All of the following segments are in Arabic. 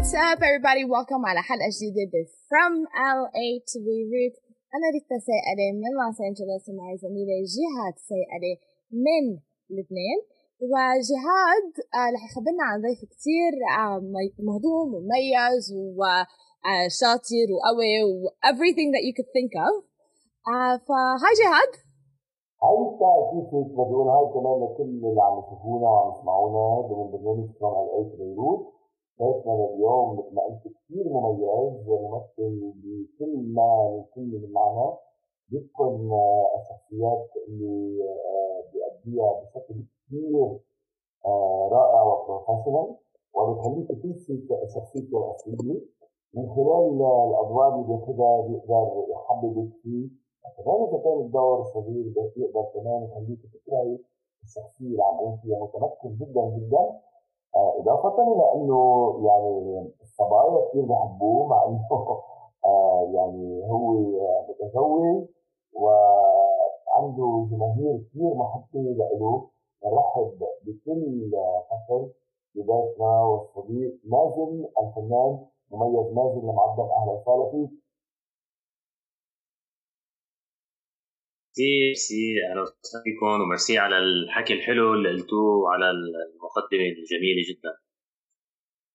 What's up everybody? Welcome على حلقة جديدة From LA to Beirut أنا ريتا سائلة من لوس أنجلوس ومعي زميلة جهاد سائلة من لبنان. وجهاد آه رح يخبرنا عن ضيف كتير آه مهضوم ومميز وشاطر وقوي و everything that you could think of. آه فهاي جهاد. هاي كيف بدي أقول هاي كمان لكل اللي عم يشوفونا وعم يسمعونا ضمن برنامج From LA بيروت لليوم مثل ما قلت كثير مميز ممثل بكل ما يمكن من معنى بيتقن الشخصيات اللي بيأديها بشكل كثير رائع و professional وبتخليك تنسي شخصيته الأصلية. من خلال الأدوار اللي بياخذها بيقدر يحببك فيه كمان إذا كان الدور صغير بيقدر كمان يخليك تكرهي الشخصية اللي عم فيها. متمكن جدا جدا. إضافة إلى إنه يعني الصبايا كثير بحبوه مع إنه يعني هو متزوج وعنده جماهير كثير محبة له نرحب بكل فصل بضيفنا والصديق مازن الفنان مميز مازن المعظم أهلا وسهلا فيك ميرسي أهلا وسهلا فيكم وميرسي على الحكي الحلو اللي قلتوه وعلى المقدمة الجميلة جدا.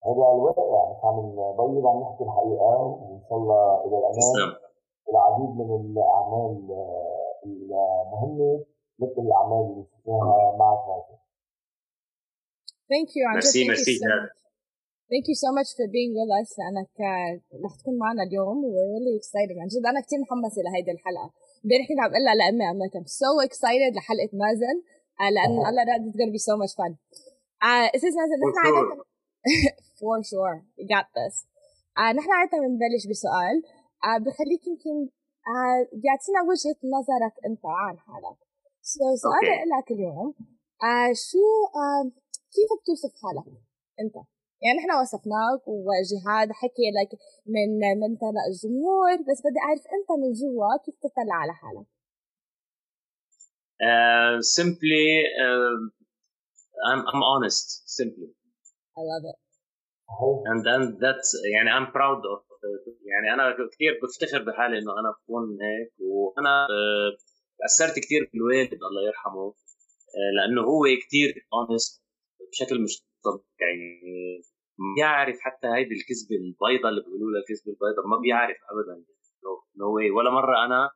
هذا الواقع مش عم نبين عم نحكي الحقيقة. وان شاء الله إلى الامام العديد من الأعمال المهمة مثل الأعمال اللي شفناها معك هذه Thank you. ميرسي ميرسي. Thank you so much for being with us. لأنك رح تكون معنا اليوم. و we're really excited. عن جد أنا كثير محمسة لهيدي الحلقة. امبارح كنت عم أقول لها لأمي I'm so excited لحلقة مازن. لأن الله راد it's gonna be so much fun. أستاذ مازن؟ نحن عادة for sure. You got this. نحن عادة بنبلش بسؤال. بخليك يمكن بيعطينا وجهة نظرك أنت عن حالك. So سؤالي لك اليوم. شو كيف بتوصف حالك أنت؟ يعني نحن وصفناك وجهاد حكي لك من منطلق الجمهور بس بدي أعرف أنت من جوا كيف تطلع على حالك؟ uh, simply uh, I'm, I'm honest simply. I love it. And then that's يعني I'm proud of يعني أنا كثير بفتخر بحالي إنه أنا بكون هيك وأنا uh, تأثرت كثير بالوالد الله يرحمه لأنه هو كثير honest بشكل مش يعني بيعرف حتى هيدي الكذبة البيضاء اللي بيقولوا لها الكذبة البيضاء ما بيعرف ابدا. no way ولا مرة أنا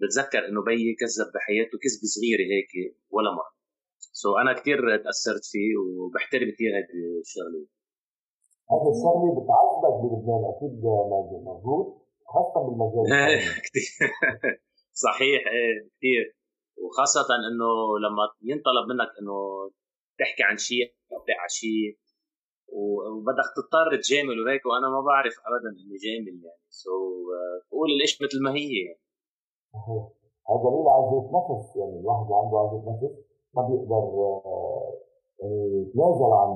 بتذكر إنه بيي كذب بحياته كذبة صغيرة هيك ولا مرة. so أنا كثير تأثرت فيه وبحترم كثير هيدي الشغلة. هذه الشغلة بتعذبك بلبنان أكيد مضبوط خاصة بالمجال كثير صحيح. إيه كثير وخاصة إنه لما ينطلب منك إنه تحكي عن شيء أو على شيء. وبدك تضطر تجامل وهيك وأنا ما بعرف ابدا إني جامل يعني. سو so, بقول الاشي مثل ما هي يعني. هذا دليل عزة نفس يعني الواحد اللي عنده عزة نفس. ما بيقدر يعني يتنازل عن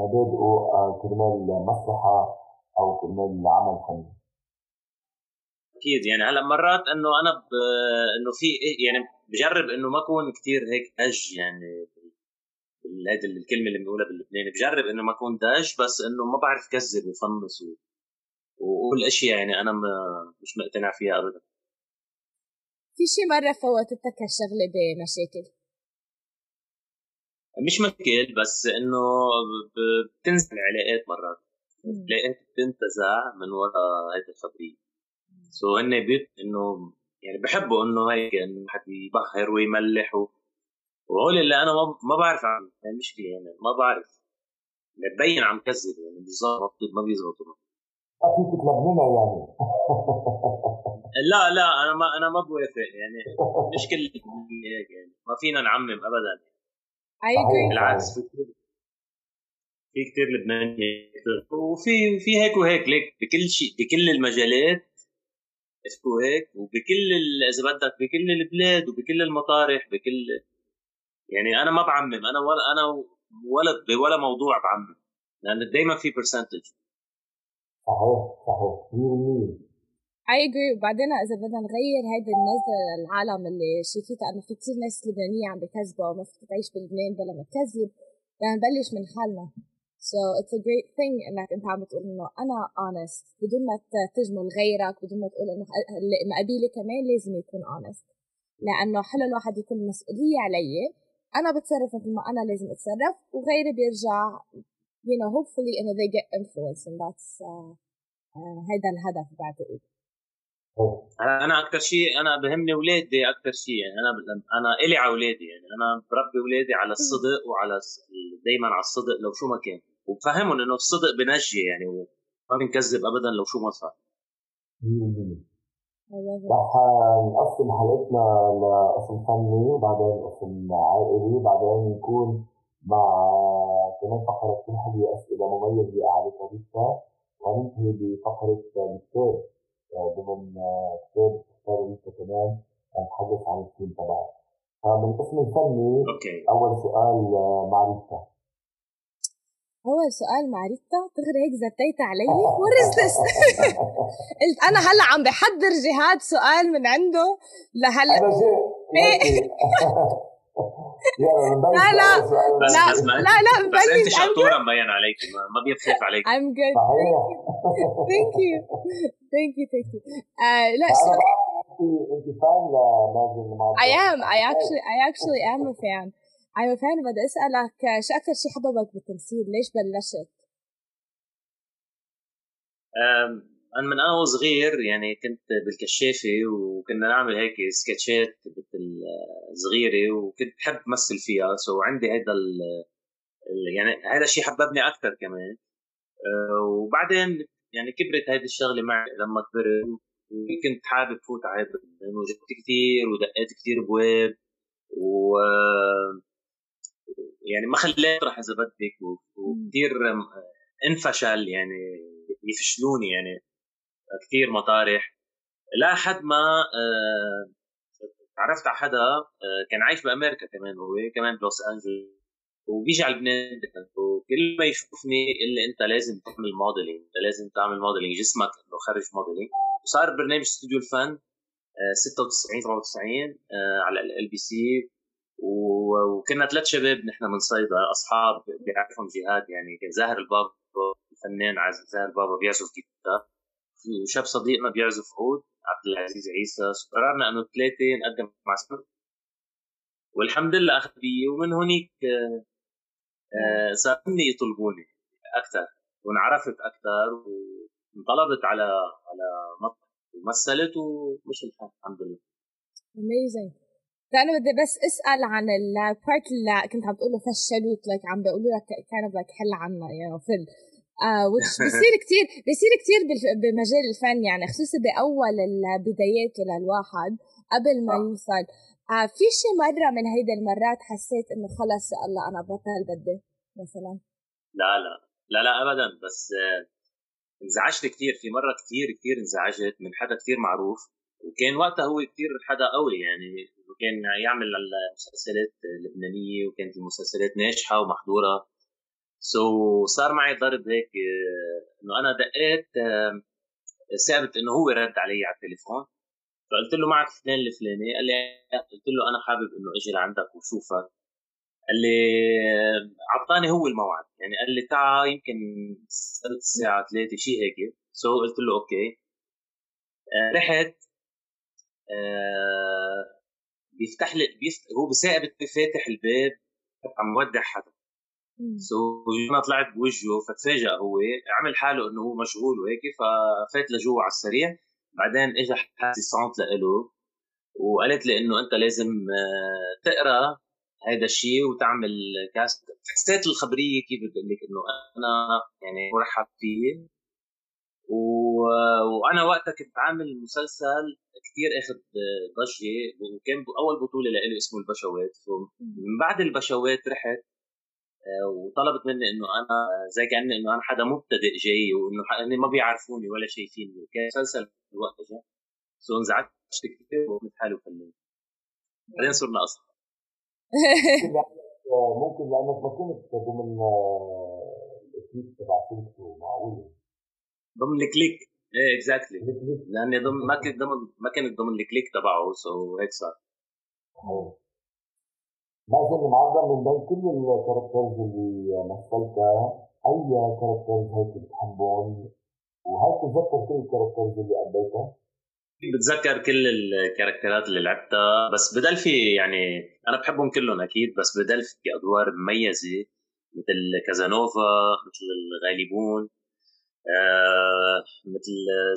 مبادئه كرمال مصلحة أو كرمال عمل فني. أكيد يعني. هلا مرات إنه أنا ب... إنه في يعني بجرب إنه ما أكون كثير هيك أج يعني. هيدي الكلمة اللي بنقولها باللبناني. بجرب إنه ما أكون داج بس إنه ما بعرف كذب وفنص و... واقول اشياء يعني أنا ما مش مقتنع فيها ابدا. في شي مرة فوتتك هالشغلة بمشاكل مش مشكل بس إنه بتنزل علاقات مرات. علاقات بتنتزع من وراء هيدي الخبرية. سو هن بيت إنه يعني بحبوا إنه هيك إنه حد يبخر ويملح و... وهول اللي أنا ما بعرف عن المشكلة يعني ما بعرف. بتبين عم كذب يعني بالظبط ما بيزبطوا فيك تلبننا يعني؟ لا لا أنا ما أنا ما بوافق يعني مش كل هيك يعني ما فينا نعمم ابدا. agree بالعكس في كثير في كثير لبناني وفي في هيك وهيك ليك بكل شيء بكل المجالات وهيك وبكل إذا بدك بكل البلاد وبكل المطارح بكل يعني أنا ما بعمم أنا ولا أنا ولا ولا موضوع بعمم لأن دائما في برسنتج صحيح صحيح 100% I agree. وبعدين إذا بدنا نغير هيدي النظرة للعالم اللي شايفتها انه في كثير ناس لبنانية عم بكذبوا وما فيك تعيش بلبنان بلا ما تكذب بدنا نبلش من حالنا. So it's a great thing إنك أنت عم بتقول إنه أنا honest. بدون ما تجمل غيرك بدون ما تقول إنه اللي مقابلي كمان لازم يكون honest. لأنه حلو الواحد يكون مسؤولية علي أنا بتصرف مثل ما أنا لازم أتصرف وغيري بيرجع you know hopefully إنه they get influence and that's uh, uh, هيدا الهدف بعتقد أنا أكثر شيء أنا بهمني أولادي أكثر شيء يعني أنا أنا إلي على أولادي يعني أنا بربي أولادي على الصدق وعلى دائما على الصدق لو شو ما كان. وبفهمهم إنه الصدق بنجي يعني وما بنكذب ابدا لو شو ما صار. رح نقسم حلقتنا لقسم فني وبعدين قسم عائلي وبعدين نكون مع كمان فقرة تنحل أسئلة مميزة على طريقتها وننتهي بفقرة الكتاب. ضمن كتاب تختار انت كمان نتحدث عن التيم تبعك فمن القسم الفني أوكي. أول سؤال معرفتها أول سؤال معرفتها دغري هيك زتيت علي ذس قلت أنا هلأ عم بحضر جهاد سؤال من عنده لهلأ. أنا جاي لا لا. لا لا لا بس أنت شطورة مبين عليك. ما, بيخاف عليك. I'm good. صحيح. Thank you. Thank you. Thank you آه لا أنا شو بعرف انت فان لمازن المعبر I am. I actually I actually am a fan. A fan بدي آه، شو أكثر شيء حببك بالتمثيل ليش بلشت؟ أنا من أنا وصغير يعني كنت بالكشافة وكنا نعمل هيك سكتشات مثل صغيرة وكنت بحب مثل فيها سو عندي هذا يعني هذا الشيء حببني أكثر كمان أه، وبعدين يعني كبرت هذه الشغلة معي لما كبرت وكنت حابب فوت على هذا وجبت كثير ودقيت كثير بواب و يعني ما خليت راح إذا بدك وكثير انفشل يعني يفشلوني يعني كثير مطارح. لحد ما تعرفت على حدا كان عايش بأمريكا كمان هو كمان بلوس أنجلوس وبيجي على لبنان. وكل ما يشوفني يقول لي أنت لازم تعمل modeling أنت لازم تعمل modeling جسمك إنه خرج modeling وصار برنامج استوديو الفن آه، 96 97 آه، على LBC وكنا ثلاث شباب نحن من صيدا أصحاب بيعرفهم جهاد يعني زاهر البابا الفنان عازف زاهر البابا بيعزف جيتار وشاب صديقنا بيعزف عود عبد العزيز عيسى قررنا إنه الثلاثه نقدم مع سنة والحمد لله أخذ بي ومن هونيك آه، آه، صار مني يطلبوني أكثر وانعرفت أكثر وانطلبت على على مسرح ومثلت ومشي الحال الحمد لله. Amazing. فأنا بدي بس أسأل عن البارت اللي كنت عم تقوله فشلوك like عم بيقولوا لك of like حل عنا know فل. آه بصير كتير بصير بال- بمجال الفن يعني خصوصا بأول البدايات للواحد قبل ما يوصل. آه في شي مرة من هيدي المرات حسيت إنه خلص يا الله أنا بطل بدي مثلا؟ لا لا. لا لا ابدا. بس آه، انزعجت كثير في مرة كثير كثير انزعجت من حدا كثير معروف وكان وقتها هو كثير حدا قوي يعني. وكان يعمل المسلسلات اللبنانية وكانت المسلسلات ناجحة ومحضورة. so, صار معي ضرب هيك آه، إنه أنا دقيت آه، ثابت إنه هو رد علي على التليفون. فقلت له معك فلان الفلاني قال لي قلت له أنا حابب إنه إجي لعندك وشوفك. قال لي اعطاني هو الموعد. يعني قال لي تعا يمكن الساعة 3 شيء هيك. so قلت له okay. آه، رحت آه، بيفتح لي بيفت... هو بثاقب فاتح الباب عم ودع حدا. so, أنا طلعت بوجهه فتفاجئ هو عمل حاله إنه هو مشغول وهيك ففات لجوا على السريع. بعدين اجى assistant لإله وقالت لي إنه أنت لازم آه، تقرأ هذا الشيء وتعمل cast. حسيت الخبرية كيف بقول لك إنه أنا يعني مرحب فيه. و... وأنا وقتها كنت عامل مسلسل كثير اخذ ضجه وكان أول بطولة لإلي اسمه البشوات. فمن بعد البشوات رحت آه، وطلبت مني إنه أنا زي كاني إنه أنا حدا مبتدئ جاي وإنه ما بيعرفوني ولا شايفيني كان مسلسل اجى سو انزعجت كثير وقمت حالي وفليت بعدين صرنا اصحاب ممكن لانك ما كنت ضمن آه، الاكيد تبع شركته معقوله ضمن ال clique إيه exactly لاني ضمن ما كنت ضمن ما كنت ضمن ال clique تبعه so هيك صار. مازن المعظم من بين كل ال characters اللي مثلتها أي characters هيك بتحبهم وهيك بتذكر كل ال characters اللي قضيتها. بتذكر كل ال character ات اللي لعبتها بس بدل في يعني أنا بحبهم كلهم أكيد بس بدل في أدوار مميزة مثل كازانوفا مثل الغالبون آه مثل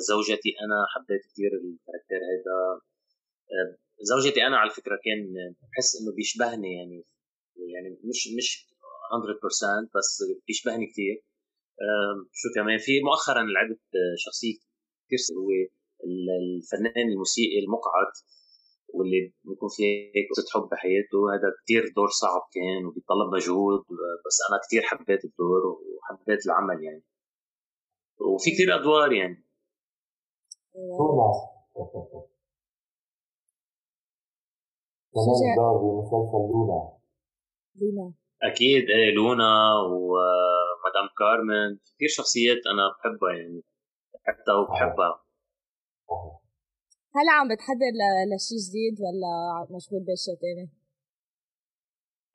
زوجتي أنا حبيت كثير الكاركتر هذا آه زوجتي أنا على فكرة كان بحس إنه بيشبهني يعني يعني مش مش 100% بس بيشبهني كثير شو كمان في مؤخرا لعبت شخصية كثير هو الفنان الموسيقي المقعد واللي بيكون في هيك قصة حب بحياته. هذا كثير دور صعب كان وبيتطلب مجهود بس أنا كثير حبيت الدور وحبيت العمل يعني. وفي كثير أدوار يعني. لونا كمان دور بمسلسل لونا. لونا. أكيد إيه لونا ومدام كارمن. كثير شخصيات أنا بحبها يعني بحبها. وبحبها هلا عم بتحضر لشيء جديد ولا مشغول باشياء ثانية؟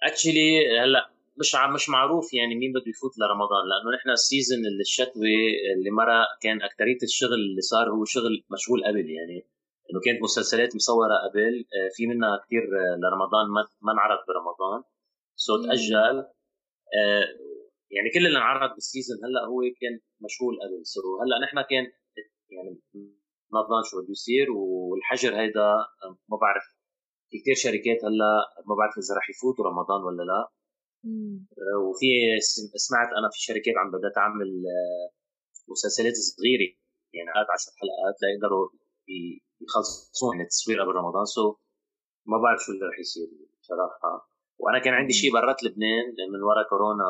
actually هلا مش مش معروف يعني مين بده يفوت لرمضان لأنه نحن ال season الشتوي اللي مرة كان اكثريه الشغل اللي صار هو شغل مشغول قبل يعني إنه كانت مسلسلات مصورة قبل آه، في منها كثير آه، لرمضان ما انعرض برمضان so تأجل آه، يعني كل اللي انعرض بال season هلأ هو كان مشغول قبل so هلأ نحن كان يعني رمضان شو بده يصير والحجر هيدا ما بعرف في كثير شركات هلأ ما بعرف إذا رح يفوتوا رمضان ولا لا. آه، وفي سمعت أنا في شركات عم بدها تعمل آه، مسلسلات صغيرة. يعني 10 حلقات ليقدروا يخلصوا من التصوير قبل رمضان. so ما بعرف شو اللي رح يصير بصراحة. وأنا كان عندي شيء برات لبنان من وراء كورونا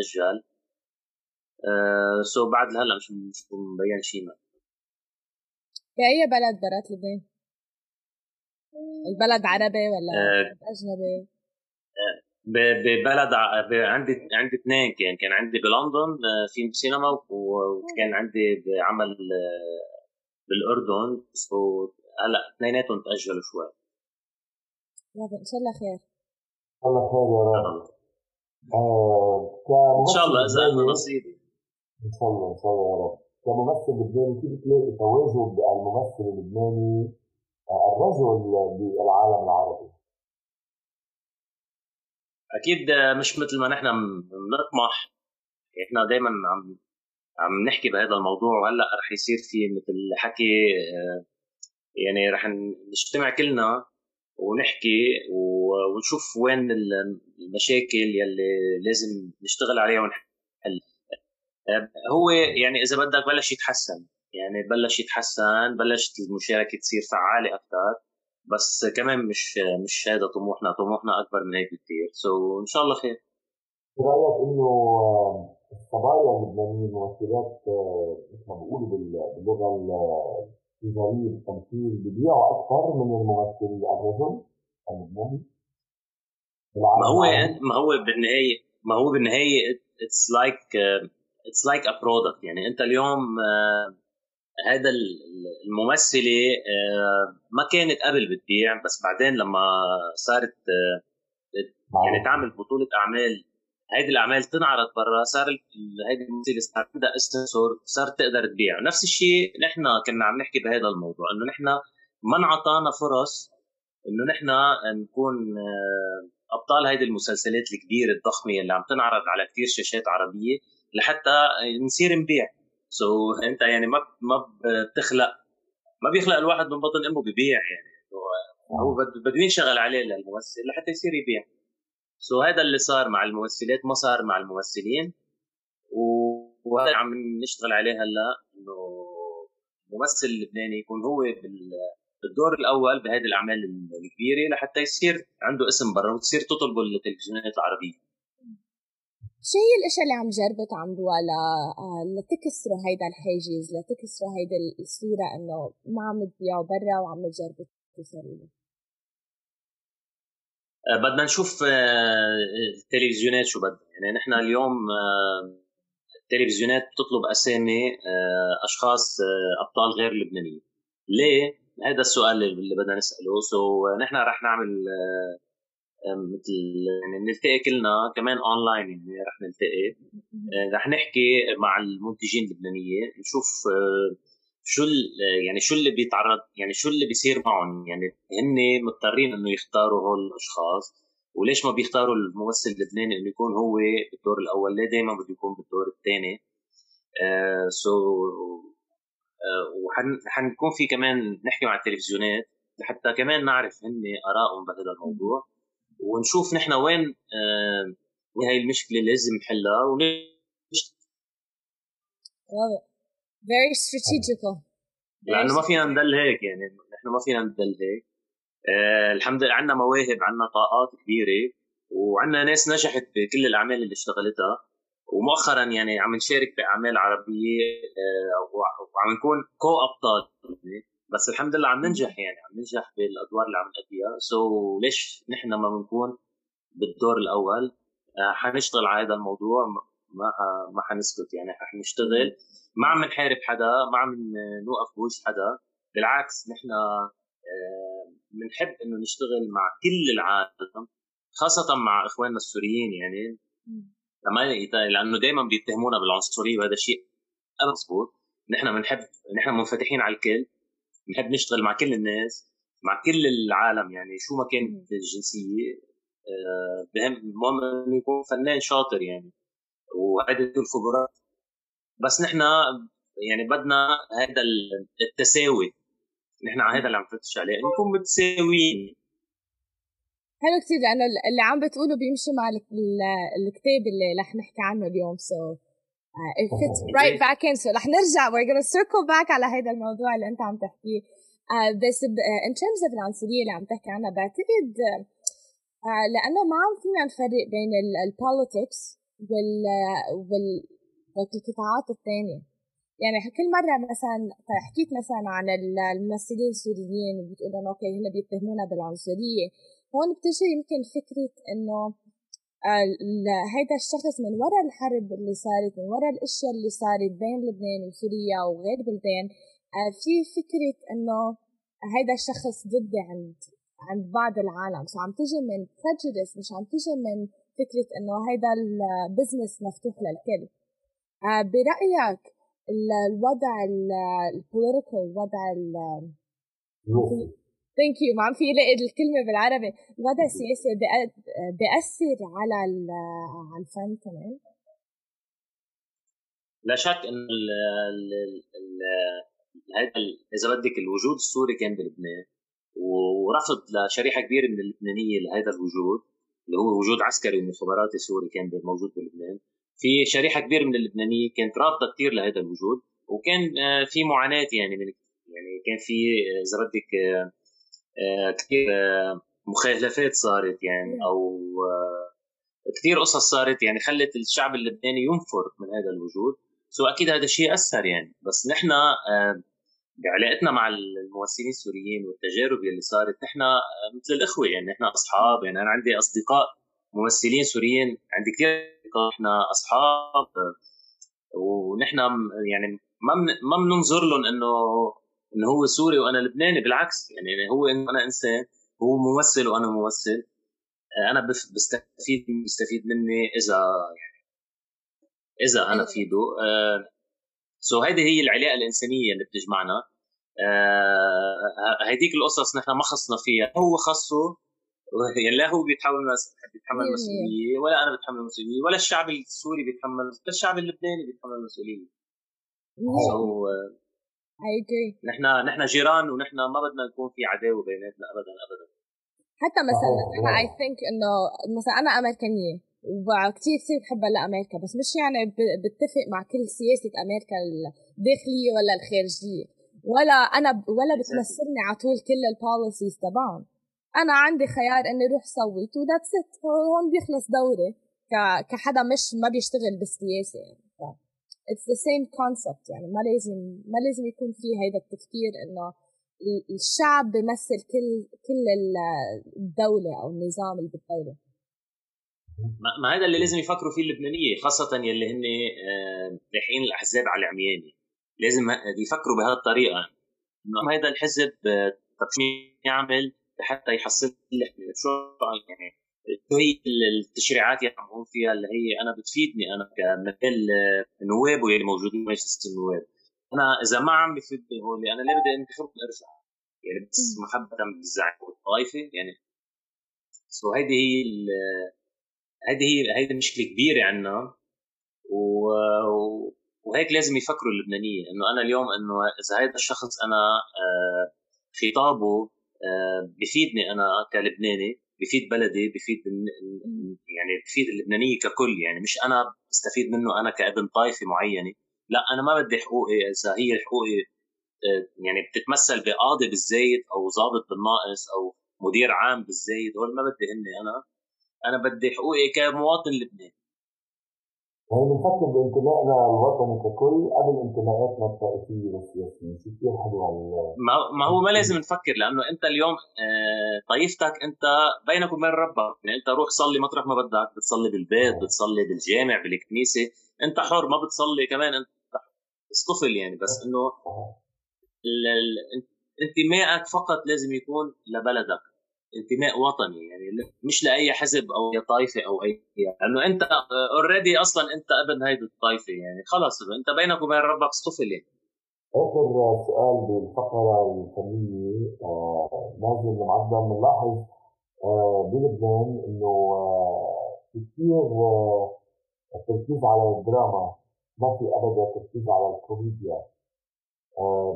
أجل. أه سو بعد لهلأ مش مبين شيء ما. بأي بلد برات لبنان؟ البلد عربي ولا أه. أجنبي؟ ببلد عندي عندي اثنين كان كان عندي بلندن آه، في سينما وكان عندي بعمل آه، بالأردن هلا اثنيناتهم تأجلوا شوي. إن شاء الله خير. الله خير يا رب. آه إن شاء الله إذا لنا نصيبي. إن شاء الله إن شاء الله يا رب. كممثل لبناني كيف تلاقي تواجد الممثل اللبناني الرجل بالعالم العربي؟ أكيد مش مثل ما نحن بنطمح. إحنا دائما عم عم نحكي بهذا الموضوع وهلأ رح يصير في مثل حكي آه، يعني رح نجتمع كلنا ونحكي ونشوف وين المشاكل يلي لازم نشتغل عليها ونحل. هو يعني إذا بدك بلش يتحسن. يعني بلش يتحسن بلشت المشاركة تصير فعالة أكثر بس كمان مش مش هذا طموحنا طموحنا أكبر من هيك بكثير سو so, إن شاء الله خير. رايك إنه الصبايا اللبنانيين الممثلات مثل ما بيقولوا باللغة التجارية بالتمثيل ببيعوا أكثر من الممثل الرجل اللبناني؟ ما هو ما هو بالنهاية ما هو بالنهاية it's like it's like a product يعني أنت اليوم uh, هذا الممثلة uh, ما كانت قبل بتبيع بس بعدين لما صارت uh, يعني تعمل بطولة أعمال هيدي الأعمال تنعرض برا صار هيدي الممثلة صار عندها استنسور صارت تقدر تبيع. نفس الشيء نحن كنا عم نحكي بهذا الموضوع إنه نحن ما انعطانا فرص إنه نحن نكون أبطال هيدي المسلسلات الكبيرة الضخمة اللي عم تنعرض على كثير شاشات عربية لحتى نصير نبيع. سو so, انت يعني ما ما بتخلق ما بيخلق الواحد من بطن أمه ببيع يعني. هو بده ينشغل عليه للممثل لحتى يصير يبيع. سو so, هذا اللي صار مع الممثلات ما صار مع الممثلين. وهذا عم نشتغل عليه هلأ إنه الممثل اللبناني يكون هو بالدور الأول بهذه الأعمال الكبيرة لحتى يصير عنده اسم برا وتصير تطلبه التلفزيونات العربية. هي الأشياء اللي عم جربوا تعملوها ل... آه، لتكسروا هيدا الحاجز لتكسروا هيدا الصورة إنه ما عم تبيعوا برا وعم تجربوا توصلوا آه، بدنا نشوف آه، التلفزيونات شو بدها. يعني نحن اليوم التلفزيونات بتطلب أسامي أشخاص أبطال غير لبنانيين. ليه؟ هذا السؤال اللي بدنا نسأله. so نحن رح نعمل مثل يعني نلتقي كلنا كمان اونلاين يعني رح نلتقي. رح نحكي مع المنتجين اللبنانية نشوف شو يعني شو اللي بيتعرض يعني شو اللي بيصير معهم. يعني هن مضطرين إنه يختاروا هول الأشخاص. وليش ما بيختاروا الممثل اللبناني إنه يكون هو بالدور الأول؟ ليه دائما بده يكون بالدور الثاني؟ سو uh, uh, وحنكون في كمان نحكي مع التلفزيونات لحتى كمان نعرف هن آرائهم بهذا الموضوع. ونشوف نحن وين وين هي المشكلة اللي لازم نحلها ونشتغل very strategical. لأنه ما فينا نضل هيك يعني نحن ما فينا نضل هيك. آه الحمد لله عندنا مواهب عندنا طاقات كبيرة وعندنا ناس نجحت بكل الأعمال اللي اشتغلتها. ومؤخرا يعني عم نشارك بأعمال عربية آه وعم نكون كو ابطال يعني بس الحمد لله عم ننجح يعني عم ننجح بالأدوار اللي عم نأديها. سو so ليش نحن ما بنكون بالدور الأول؟ آه حنشتغل على هذا الموضوع ما ما حنسكت يعني رح نشتغل ما عم نحارب حدا ما عم نوقف بوجه حدا. بالعكس نحن بنحب آه، إنه نشتغل مع كل العالم خاصة مع إخواننا السوريين يعني. لأنه دائما بيتهمونا بالعنصرية وهذا شيء مضبوط. نحن بنحب نحن منفتحين على الكل. بنحب نشتغل مع كل الناس مع كل العالم يعني شو ما كانت الجنسية آه، بهم المهم إنه يكون فنان شاطر يعني وعدة الخبرات بس نحن يعني بدنا هذا التساوي نحن على هذا اللي عم نفتش عليه نكون متساويين. حلو كثير لأنه اللي عم بتقوله بيمشي مع الكتاب اللي رح نحكي عنه اليوم سو so, it fits right back in. So رح نرجع. We're gonna circle back على هذا الموضوع اللي أنت عم تحكيه. Uh, بس uh, in terms of العنصرية اللي عم تحكي عنها بعتقد uh, لأنه ما عم فينا نفرق بين ال politics وال وال القطاعات الثانية. يعني كل مرة مثلا حكيت مثلا عن الممثلين السوريين وبتقول انه okay هن بيتهمونا بالعنصرية. هون بتجي يمكن فكرة إنه هيدا الشخص من وراء الحرب اللي صارت من وراء الأشياء اللي صارت بين لبنان وسوريا وغير بلدان. آه، في فكرة إنه هيدا الشخص ضدي عند عند بعض العالم. so عم تجي من prejudice مش عم تجي من فكرة إنه هيدا ال business مفتوح للكل. آه، برأيك الوضع ال political الوضع thank you ما عم في لاقي الكلمة بالعربي. الوضع السياسي بيأثر على على الفن كمان؟ لا شك انه هذا إذا بدك الوجود السوري كان بلبنان ورفض لشريحة كبيرة من اللبنانية لهذا الوجود اللي هو وجود عسكري ومخابراتي سوري كان موجود بلبنان. في شريحة كبيرة من اللبنانيه كانت رافضة كثير لهذا الوجود وكان آه، في معاناة يعني من يعني كان في آه، إذا بدك آه، كثير مخالفات صارت يعني أو كثير قصص صارت يعني خلت الشعب اللبناني ينفر من هذا الوجود. so أكيد هذا الشيء أثر يعني. بس نحن بعلاقتنا مع الممثلين السوريين والتجارب اللي صارت نحن مثل الإخوة يعني نحن أصحاب يعني. أنا عندي أصدقاء ممثلين سوريين عندي كثير إحنا أصحاب ونحن يعني ما ما بننظر لهم إنه إنه هو سوري وأنا لبناني بالعكس. يعني هو أنا إنسان هو ممثل وأنا ممثل. أنا بستفيد بستفيد مني إذا يعني إذا أنا. فيده so هيدي هي العلاقة الإنسانية اللي بتجمعنا. هيديك القصص نحن ما خصنا فيها. هو خصه يعني لا هو بيتحمل بيتحمل مسؤولية ولا أنا بتحمل مسؤولية ولا الشعب السوري بيتحمل ولا الشعب اللبناني بيتحمل مسؤولية. so اي نحن نحن جيران ونحن ما بدنا نكون في عداوة بيناتنا ابدا ابدا. حتى مثلا أنا I think إنه مثلا أنا أمريكانية وكثير كثير بحب لامريكا بس مش يعني بتفق مع كل سياسة أمريكا الداخلية ولا الخارجية. ولا أنا ولا بتمثلني على طول كل ال policies تبعهم. أنا عندي خيار إني أروح صوت و that's it هون بيخلص دوري. كحدا مش ما بيشتغل بالسياسة يعني. it's the same concept يعني ما لازم ما لازم يكون في هيدا التفكير إنه الشعب بيمثل كل كل الدولة أو النظام اللي بالدولة. ما هذا اللي لازم يفكروا فيه اللبنانية خاصة يلي هن رايحين الاحزاب على العمياني لازم يفكروا بهذه الطريقة. إنه هذا الحزب آه، يعمل لحتى يحصل لك شو يعني شو هي التشريعات بقوم فيها اللي هي أنا بتفيدني أنا كمثل النواب واللي موجودين بمجلس النواب أنا إذا ما عم بفيدني هو اللي أنا ليه بدي انتخب ارجع يعني بس محبة بالزعيم والطائفة يعني. سو هيدي هي هيدي هي هيدي مشكلة كبيرة عندنا و... وهيك لازم يفكروا اللبنانية إنه أنا اليوم إنه إذا هذا الشخص أنا آه، خطابه آه، بفيدني أنا كلبناني بفيد بلدي بفيد يعني بفيد اللبنانية ككل يعني مش أنا بستفيد منه أنا كابن طائفة معينة لا أنا ما بدي حقوقي إذا هي حقوقي آه، يعني بتتمثل بقاضي بالزايد أو ضابط بالناقص أو مدير عام بالزايد هول ما بدي هني أنا أنا بدي حقوقي كمواطن لبناني. يعني بنفكر بانتمائنا الوطني ككل قبل انتماءاتنا الطائفيه والسياسيه، شو كثير حلو ما هو ما لازم نفكر لأنه أنت اليوم آه، طائفتك أنت بينك وبين ربك، يعني أنت روح صلي مطرح ما بدك، بتصلي بالبيت، بتصلي بالجامع، بالكنيسة، أنت حر ما بتصلي كمان أنت اصطفل يعني. بس إنه انتمائك فقط لازم يكون لبلدك. انتماء وطني يعني مش لأي حزب أو أي طائفة أو اي لأنه أنت اوريدي أصلا أنت ابن هيدي الطائفة يعني خلص أنت بينك وبين ربك اصطفل يعني آخر سؤال بالفقرة الفنية آه نازل المعظم بنلاحظ آه بلبنان إنه آه كثير التركيز على الدراما ما في ابدا تركيز على الكوميديا.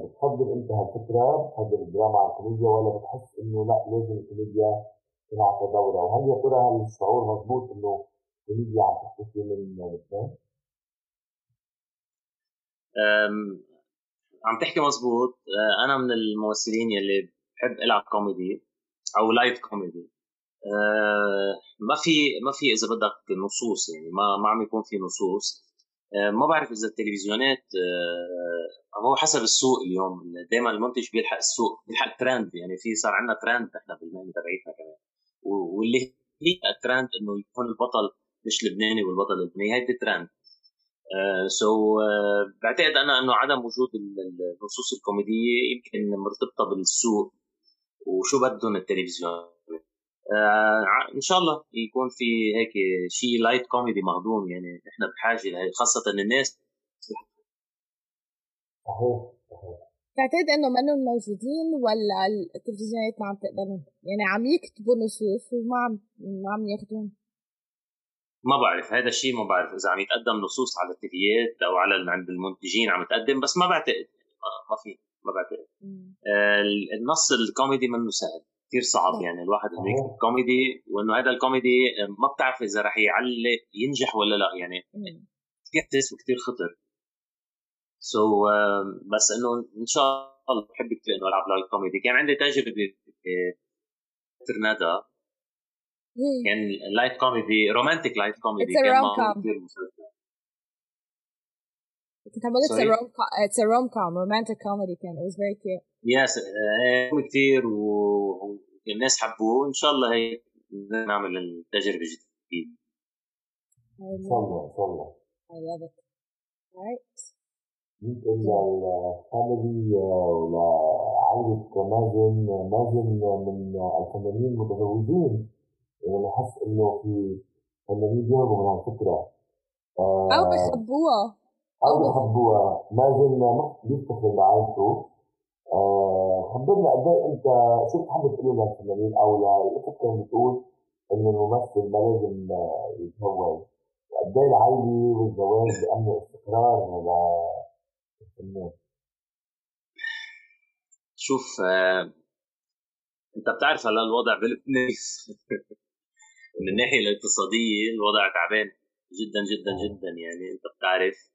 بتفضل انت هالفكرة بتفضل الدراما على الكوميديا ولا بتحس إنه لا لازم الكوميديا تلعب دورة؟ وهل يا ترى هالشعور مضبوط إنه الكوميديا عم تختفي من لبنان؟ عم تحكي مزبوط آه، أنا من الممثلين يلي بحب ألعب كوميدي أو light comedy آه، ما في ما في إذا بدك نصوص يعني ما ما عم يكون في نصوص. ما بعرف إذا التلفزيونات هو حسب السوق اليوم. دائما المنتج بيلحق السوق بيلحق الترند يعني في صار عندنا ترند إحنا بالمهنة تبعيتنا كمان. واللي هي الترند إنه يكون البطل مش لبناني والبطلة لبنانية. هيدي ترند so uh, so, uh, بعتقد أنا إنه عدم وجود النصوص الكوميدية يمكن مرتبطة بالسوق. وشو بدهم التلفزيون؟ آه إن شاء الله يكون في هيك شيء light comedy مهضوم يعني إحنا بحاجة لهي خاصة الناس. صحيح تعتقد إنه منهم موجودين ولا التلفزيونات ما عم تقبلهم؟ يعني عم يكتبوا نصوص وما عم ما عم ياخذون ما بعرف هذا الشيء ما بعرف إذا عم يتقدم نصوص على ال TV يات أو على عند المنتجين عم يتقدم بس ما بعتقد. ما في ما بعتقد. آه النص الكوميدي منه سهل. كثير صعب يعني الواحد إنه يكتب كوميدي وإنه هذا الكوميدي ما بتعرف إذا رح يعلق ينجح ولا لا يعني. كثير تيس وكثير خطر. so so, uh, بس إنه إن شاء الله بحب كثير إنه ألعب light comedy. كان عندي تجربة ترنادا كان light comedy romantic light comedy. كان كثير مسلسل. كنت عم it's a rom com romantic comedy كان. It was very cute. yes uh, كثير والناس حبوه. وان شاء الله هي نعمل التجربة جديدة. إن شاء الله إن شاء الله. I love it. Right يمكن ال family ولعائلة مازن مازن من الفنانين المتزوجين يعني بحس إنه في فنانين بيهربوا من هالفكرة. أو بخبوها بخبوها مازن ما بيفتخر بعائلته. خبرنا قد إيه أنت شو بتحب تقول للفنانين أو للفكره اللي بتقول انه الممثل ما لازم يتزوج قد إيه العائله والزواج بامن استقرار للفنان شوف آه، أنت بتعرف هلا الوضع بلبنان من الناحية الاقتصادية الوضع تعبان جدا جدا جدا. يعني أنت بتعرف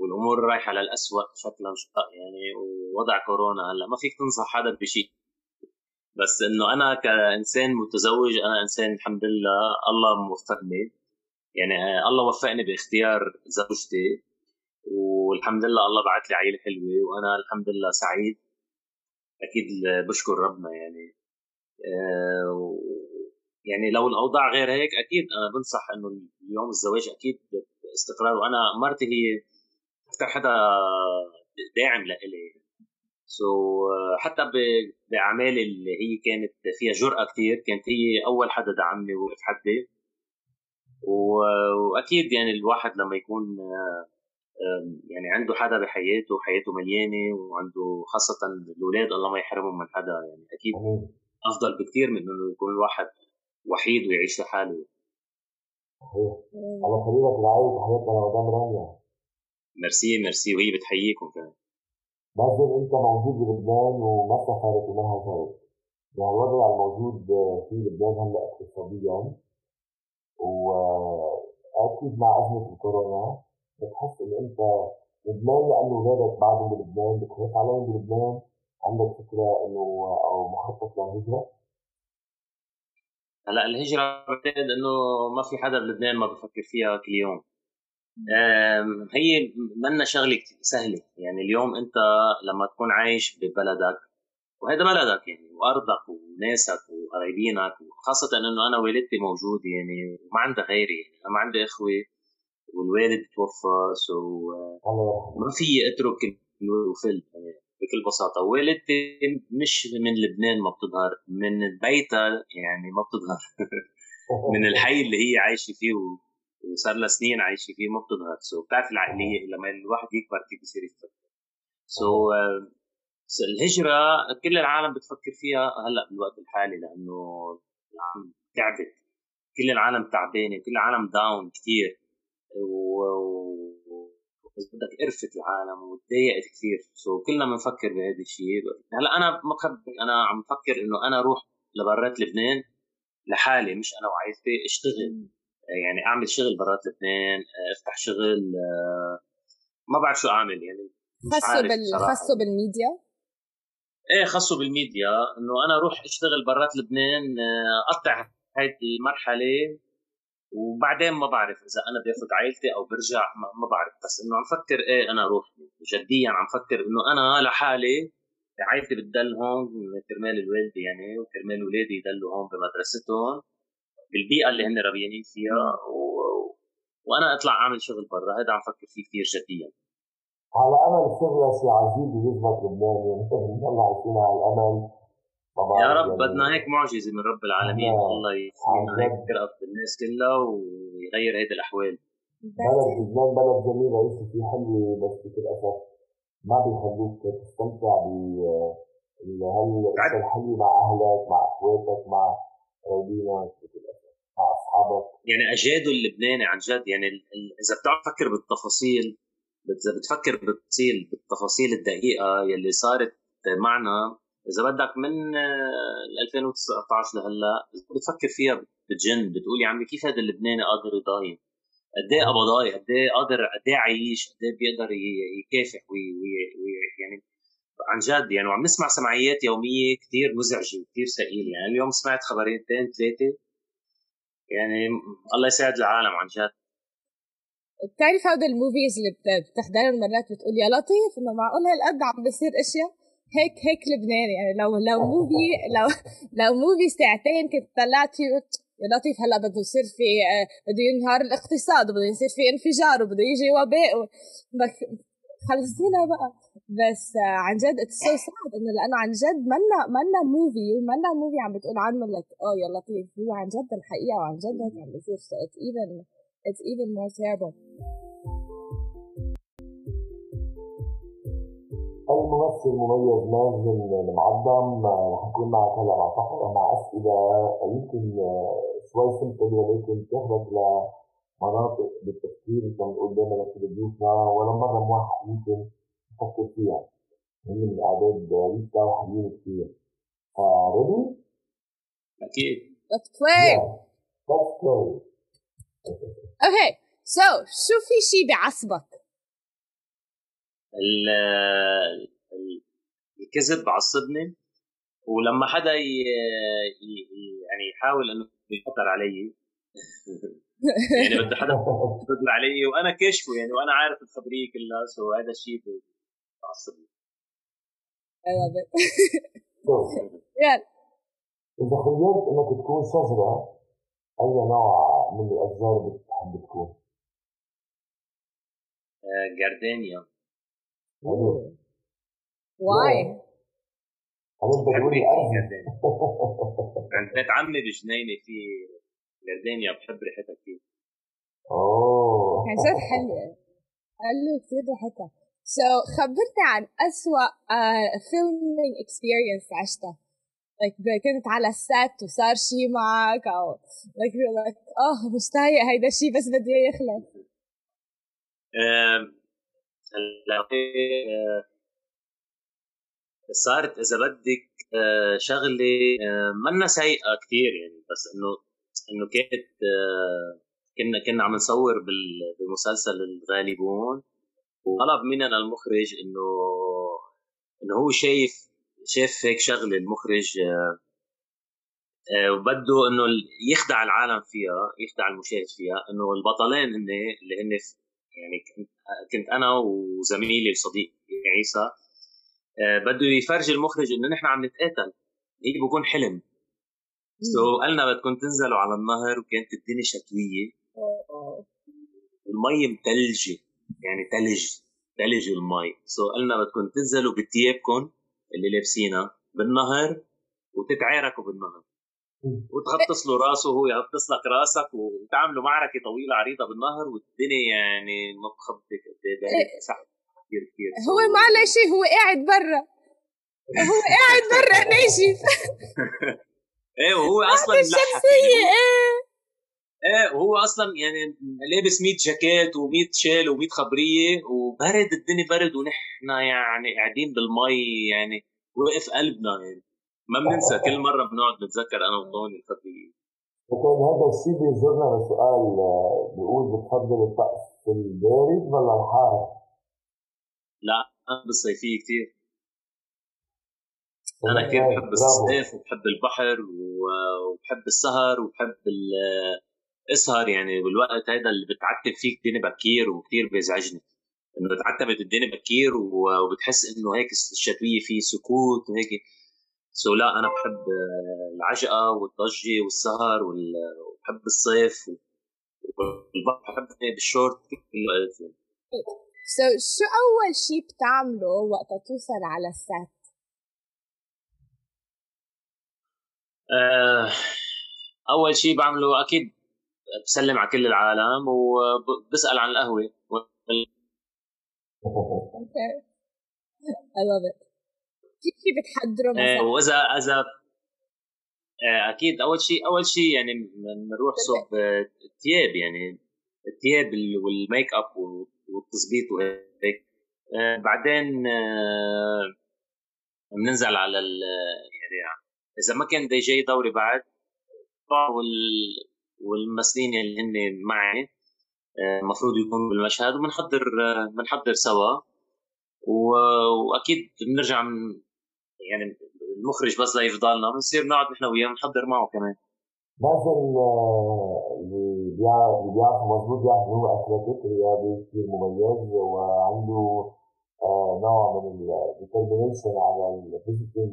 والأمور رايحة للأسوأ شكلا يعني ووضع كورونا. هلأ ما فيك تنصح حدا بشيء بس إنه أنا كإنسان متزوج أنا إنسان الحمد لله الله موفقني يعني الله وفقني باختيار زوجتي والحمد لله الله بعث لي عيلة حلوة وأنا الحمد لله سعيد. أكيد بشكر ربنا يعني. آه، يعني لو الأوضاع غير هيك أكيد أنا بنصح إنه اليوم الزواج أكيد استقرار وأنا مرتي هي أكثر حدا داعم لإلي. سو so, حتى باعمال اللي هي كانت فيها جرأة كثير كانت هي أول حدا دعمني ووقف حدي. وأكيد يعني الواحد لما يكون يعني عنده حدا بحياته وحياته مليانة وعنده خاصة الأولاد الله ما يحرمهم من حدا يعني أكيد أفضل بكثير من إنه يكون الواحد وحيد ويعيش لحاله. الله يخليك العائله تحياتنا لمدام رانيا ميرسي ميرسي وهي بتحييكم كمان مازن انت موجود بلبنان وما سافرت وما هاجرت يعني الوضع الموجود في لبنان هلا اقتصاديا. وأكيد مع أزمة الكورونا. بتحس إن أنت لبنان لأنه اولادك بعدهم بلبنان بتخاف عليهم بلبنان عندك فكرة إنه أو مخطط للهجرة؟ هلا الهجرة بعتقد إنه ما في حدا بلبنان ما بفكر فيها كل يوم. هي منا شغلة سهلة. يعني اليوم انت لما تكون عايش ببلدك وهذا بلدك يعني وأرضك وناسك وقرايبينك وخاصة إنه أنا والدتي موجودة يعني وما عندها غيري يعني أنا ما عندي إخوة والوالد توفى سو ما في أترك وفل يعني بكل بساطة. والدتي مش من لبنان ما بتظهر من بيتها يعني ما بتظهر. من الحي اللي هي عايشة فيه وصار لها سنين عايشة فيه ما بتظهر so بتعرف العقلية لما الواحد يكبر كيف بصير يفكر so so, الهجرة كل العالم بتفكر فيها هلأ بالوقت الحالي لأنه العالم تعبت. كل العالم تعبانة كل العالم down كثير و... بس بدك قرفت العالم وتضايقت كثير so so, كلنا بنفكر بهذا الشيء. هلأ أنا ما بخبي أنا عم بفكر إنه أنا أروح لبرات لبنان لحالي مش أنا وعائلتي اشتغل. يعني أعمل شغل برات لبنان أفتح شغل ما بعرف شو أعمل يعني خاصة بال خاصة بالميديا؟ إيه خاصة بالميديا إنه أنا أروح أشتغل برات لبنان أقطع هيدي المرحلة وبعدين ما بعرف إذا أنا باخذ عائلتي أو برجع ما بعرف. بس إنه عم فكر إيه أنا أروح جديا عم فكر إنه أنا لحالي عائلتي بتضل هون كرمال الوالدة يعني وكرمال اولادي يضلوا هون بمدرستهم. بالبيئة اللي هن ربيانين فيها و... وأنا أطلع أعمل شغل برا هذا عم فكر فيه كثير جديا. على أمل شغله شيء عجيب يزبط لبنان يعني نضل عايشين على الأمل. يا رب يعني بدنا هيك معجزة من رب العالمين. آه. الله يخلينا هيك ترقف بالناس كلها ويغير هيدي الأحوال. بلد لبنان بلد جميل عيش فيه حلوة بس بكل أسف ما بيخلوك تستمتع ب هالاشياء الحلوة مع أهلك مع أخواتك مع قرايبينك يعني اجاده اللبناني عن جد. يعني إذا بتقعد تفكر بالتفاصيل إذا بتفكر بالتفاصيل بالتفاصيل الدقيقة يلي صارت معنا إذا بدك من 2019 لهلأ بتفكر فيها بتجن بتقول يا عمي كيف هذا اللبناني قادر يضايق؟ قد إيه قبضاي قد إيه قادر قد إيه عايش؟ قد إيه بيقدر يكافح وي, وي, وي يعني عن جد. يعني وعم نسمع سمعيات يومية كثير مزعجة وكثير ثقيله يعني اليوم سمعت خبريتين ثلاثة يعني الله يساعد العالم عن جد. بتعرف هذا ال movies اللي بتحضرها مرات بتقول يا لطيف إنه معقول هالقد عم بصير إشياء هيك هيك لبنان يعني لو لو movie لو لو movie ساعتين كنت طلعت يا لطيف هلأ بده يصير في آه، بده ينهار الاقتصاد وبده يصير في انفجار وبده يجي وباء خلصونا بقى. بس آه، عن جد it's so sad إنه لأنه عن جد منا منا movie منا movie عم بتقول عنه لك آه يا لطيف هو عن جد الحقيقة وعن جد هيك عم بيصير. So it's even it's even more terrible. الممثل المميز مازن المعظم نكون معك هلا فقره مع اسئله يمكن شوي سمبل ولكن تاخذك لمناطق بالتفكير مثل ما بنقول دائما لضيوفنا ولا مرة موحد يمكن تفكر فيها من الاعداد ريتا وحلوين كثير فريدي؟ أكيد Let's play. Yeah. Let's play. Okay, so شو في شيء بعصبك؟ الكذب بعصبني ولما حدا يعني يحاول إنه يقدر علي يعني بده حدا يقدر علي وأنا كاشفه يعني وأنا عارف الخبرية كلها so هذا الشيء بعصبني يلا. إذا خيرت إنك تكون شجرة أي نوع من الأشجار بتحب تكون؟ جاردينيا. why؟ انت بحب تقولي عند بيت عمي بجنينه في جردانيا بحب ريحتها كثير أوه. عن جد حلوة. حلوة كثير ريحتها. So, خبرني عن أسوأ filming uh, experience عشتها like كنت على ال set وصار شيء معك أو like you're like آه مش طايق هيدا الشيء بس بدي إياه يخلص. آه، صارت إذا بدك آه، شغلة آه، منا سيئة كثير يعني بس إنه إنه كانت كنا كنا عم نصور بمسلسل الغالبون. وطلب مننا المخرج انه إنه هو شايف شاف هيك شغلة المخرج وبده إنه يخدع العالم فيها يخدع المشاهد فيها إنه البطلين هن اللي هن يعني كنت أنا وزميلي وصديقي عيسى آه، بده يفرجي المخرج إنه نحن عم نتقاتل. هي بكون حلم. so قالنا بدكم تنزلوا على النهر وكانت الدنيا شتوية. المي متلجة. يعني تلج تلج المي so قالنا بدكم تنزلوا بثيابكم اللي لابسينها بالنهر وتتعاركوا بالنهر. وتغطس له راسه وهو يغطس لك راسك وتعملوا معركة طويلة عريضة بالنهر والدنيا يعني ما بخبرك قد إيه. بارد كثير كثير هو ما له شيء هو قاعد برا. هو قاعد برا ناشف إيه وهو أصلا الشمسية إيه. إيه وهو أصلا يعني لابس 100 جاكيت و100 شال و100 خبرية وبرد الدنيا برد ونحن يعني قاعدين بالمي يعني وقف قلبنا يعني. ما بننسى كل مرة بنقعد نتذكر أنا وطوني الخبرية. وكان هذا الشيء بيجرنا لسؤال بيقول بتفضل الطقس البارد ولا الحار؟ لا أنا بالصيفية كثير أنا كثير بحب الصيف وبحب البحر وبحب السهر وبحب اسهر يعني بالوقت هذا اللي بتعتم فيه الدنيا بكير وكثير بيزعجني. إنه تعتمت الدنيا بكير وبتحس إنه هيك الشتوية في سكوت وهيك. so لا أنا بحب العجقه والضجة والسهر وبحب الصيف والبحر بحب بالشورت كل الوقت so so, شو أول شيء بتعمله وقت توصل على ال set؟ آه، أول شيء بعمله أكيد بسلم على كل العالم وبسأل عن القهوة. okay I love it. كيف بتحضروا مثلا؟ آه، واذا اذا آه، أكيد. أول شيء أول شيء يعني بنروح صب الثياب يعني. الثياب والميك أب والتظبيط وهيك. بعدين بننزل على يعني إذا ما كان جاي دوري بعد وال والممثلين اللي هن معي المفروض يكونوا بالمشهد وبنحضر بنحضر سوا. وأكيد بنرجع من يعني المخرج بس ليفضلنا بنصير نقعد نحن وياه نحضر معه كمان. مازن اللي اللي بيعرف مظبوط بيعرف هو athletic رياضي كثير مميز وعنده آه، نوع من ال determination على ال physical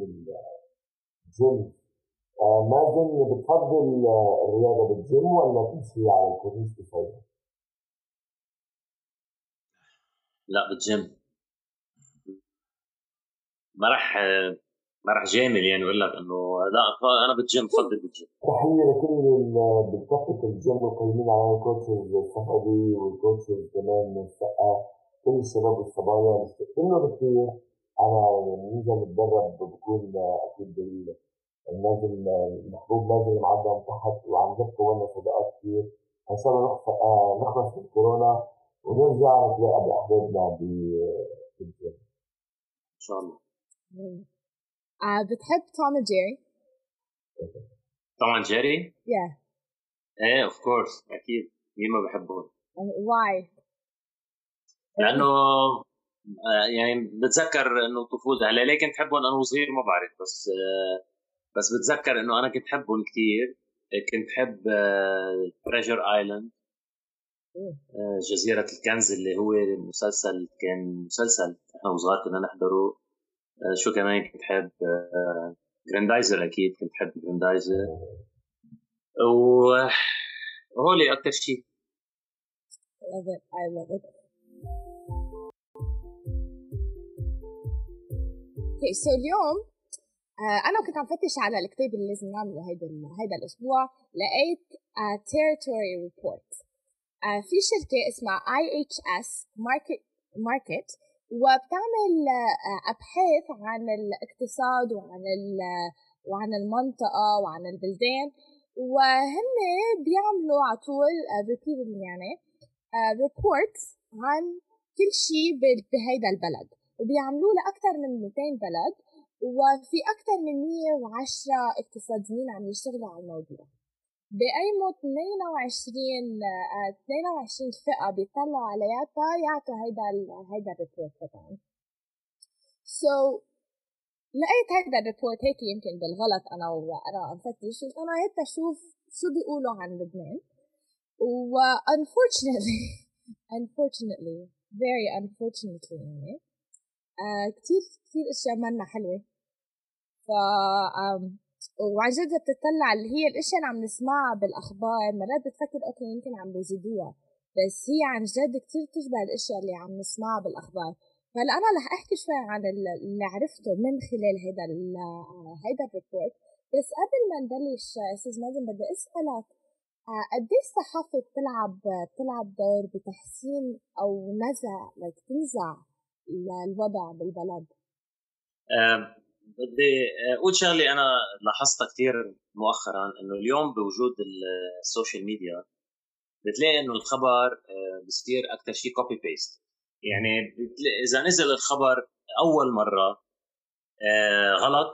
ال gym آه، مازن بتفضل الرياضة بالجيم ولا تمشي على الكورنيش كفايه؟ لا بالجيم. ما راح ما راح جامل يعني أقول لك إنه لا أنا بالجيم بفضل بالجيم. تحية لكل اللي بالكفة الجيم والقايمين على الكوتشز الصفدي والكوتشز كمان من الشقه كل الشباب والصبايا. بيستقبلوا كثير أنا بننزل نتدرب بكون أكيد النازل المحبوب نازل معدل تحت وعن جد كونا صداقات كثير ان شاء الله نخلص من كورونا ونرجع نتلاقى بأحبابنا بالجيم إن شاء الله آه بتحب توم جيري؟ توم جيري؟ Yeah. إيه of course أكيد مين ما بحبهم why؟ لأنه آه، يعني بتذكر إنه طفولتي هلأ ليه كنت أحبهم أنا وصغير ما بعرف بس آه، بس بتذكر إنه أنا كنت احبهم كثير كنت احب Treasure آه، Island جزيرة الكنز اللي هو مسلسل كان مسلسل إحنا وصغار كنا نحضره. آه، شو كمان كنت حاب جراندايزر أكيد كنت حاب جراندايزر وهولي أكثر شيء. Love it. I love it. okay so اليوم آه أنا كنت عم فتش على الكتاب اللي لازم نعمله هيدا هيدا الأسبوع لقيت uh, country report. uh, في شركة اسمها IHS Markit Markit وبتعمل أبحاث عن الاقتصاد وعن وعن المنطقة وعن البلدان. وهم بيعملوا على طول repeatedly يعني report عن كل شيء بهيدا البلد. وبيعملوه لأكثر من 200 بلد. وفي أكثر من 110 اقتصاديين عم يشتغلوا على الموضوع. بقيموا 22 22 فئة بيطلعوا عليها يعطوا هيدا هيدا ال report تبعهم so so, لقيت هيدا ال report هيك يمكن بالغلط أنا وأنا عم فتش أنا هيك أشوف شو بيقولوا عن لبنان. و unfortunately unfortunately very unfortunately يعني آه كتير كتير أشياء منا حلوة. ف وعن جد بتطلع اللي هي الأشياء اللي عم نسمعها بالأخبار مرات بتفكر okay يمكن عم بيزيدوها. بس هي عن جد كتير تشبه الأشياء اللي عم نسمعها بالأخبار. فهلا أنا رح أحكي شوي عن اللي عرفته من خلال هيدا هيدا ال report بس قبل ما نبلش أستاذ مازن بدي أسألك آه، قد إيه الصحافه بتلعب بتلعب دور بتحسين أو نزع like تنزع الوضع بالبلد؟ بدي أقول شغله أنا لاحظتها كثير مؤخرا إنه اليوم بوجود ال social media بتلاقي إنه الخبر آه، بصير أكثر شيء copy paste يعني إذا نزل الخبر أول مرة آه غلط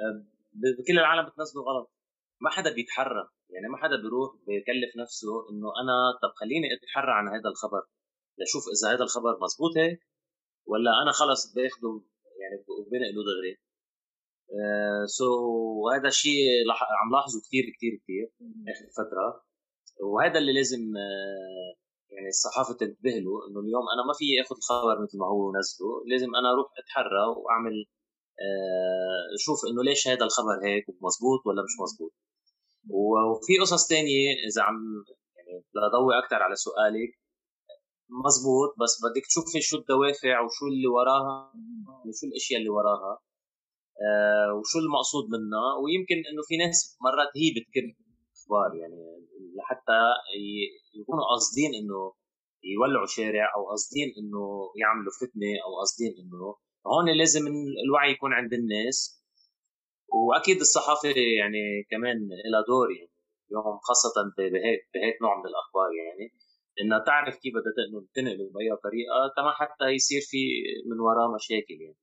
آه بكل العالم بتنزله غلط. ما حدا بيتحرى. يعني ما حدا بيروح بكلف نفسه إنه أنا طب خليني أتحرى عن هذا الخبر لشوف إذا هذا الخبر مزبوط هيك ولا أنا خلص باخده يعني وبنقله دغري آه سو so هذا الشيء عم لاحظه كثير كثير كثير آخر فترة. وهذا اللي لازم آه يعني الصحافة تنتبه له إنه اليوم أنا ما في آخذ الخبر مثل ما هو نزله لازم أنا أروح أتحرى وأعمل آه شوف إنه ليش هذا الخبر هيك مزبوط ولا مش مزبوط. وفي قصص تانية إذا عم يعني لضوي أكثر على سؤالك. مزبوط بس بدك تشوفي شو الدوافع وشو اللي وراها شو الأشياء اللي وراها آه وشو المقصود منها. ويمكن إنه في ناس مرات هي بتكب أخبار يعني لحتى يكونوا قاصدين إنه يولعوا شارع أو قاصدين إنه يعملوا فتنة أو قاصدين إنه هون لازم الوعي يكون عند الناس. وأكيد الصحافة يعني كمان لها دور يعني اليوم خاصة بهيك بهيك نوع من الأخبار يعني. انها تعرف كيف بدها تنقله بأي طريقة كما حتى يصير في من وراه مشاكل يعني.